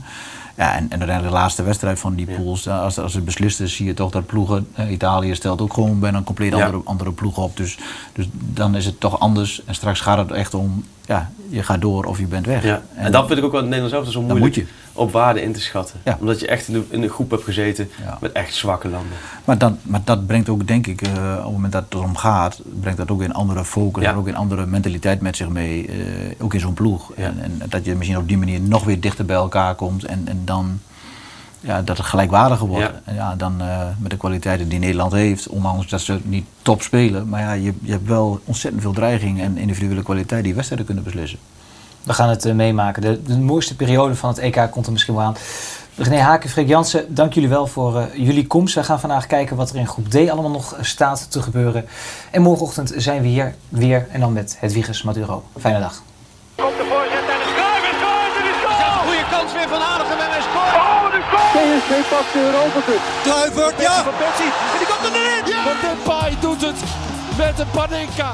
Speaker 4: Ja, en, en uiteindelijk de laatste wedstrijd van die pools, als, als het beslist is, zie je toch dat ploegen, eh, Italië stelt ook gewoon bijna een compleet andere, andere ploeg op. Dus, dus dan is het toch anders. En straks gaat het echt om, ja, je gaat door of je bent weg.
Speaker 6: Ja. En, dat vind ik ook wel in Nederland zelf zo moeilijk op waarde in te schatten. Ja. Omdat je echt in de, in de groep hebt gezeten met echt zwakke landen.
Speaker 4: Maar, dan, maar dat brengt ook, denk ik, uh, op het moment dat het erom gaat, brengt dat ook een andere focus en ook een andere mentaliteit met zich mee. Uh, ook in zo'n ploeg. En, en, dat je misschien op die manier nog weer dichter bij elkaar komt en, en dan ja, dat het gelijkwaardiger wordt. Ja. ja dan uh, met de kwaliteiten die Nederland heeft, ondanks dat ze niet top spelen. Maar ja, je, je hebt wel ontzettend veel dreiging en individuele kwaliteit die wedstrijden kunnen beslissen.
Speaker 3: We gaan het uh, meemaken. De, de, mooiste periode van het EK komt er misschien wel aan. René Haken, Freek Jansen, dank jullie wel voor uh, jullie komst. We gaan vandaag kijken wat er in groep D allemaal nog staat te gebeuren. En morgenochtend zijn we hier weer en dan met Hedwiges Maduro. Fijne dag.
Speaker 1: Komt de voorzet en de scoort! Het is! Een goede kans weer van Aardigem en hij scoort!
Speaker 5: Oh, de goal! PSV pakt de Europa Cup.
Speaker 1: Kluivert, ja! Van Persie, en die komt er erin!
Speaker 2: Ja! Depay doet het met de Panenka.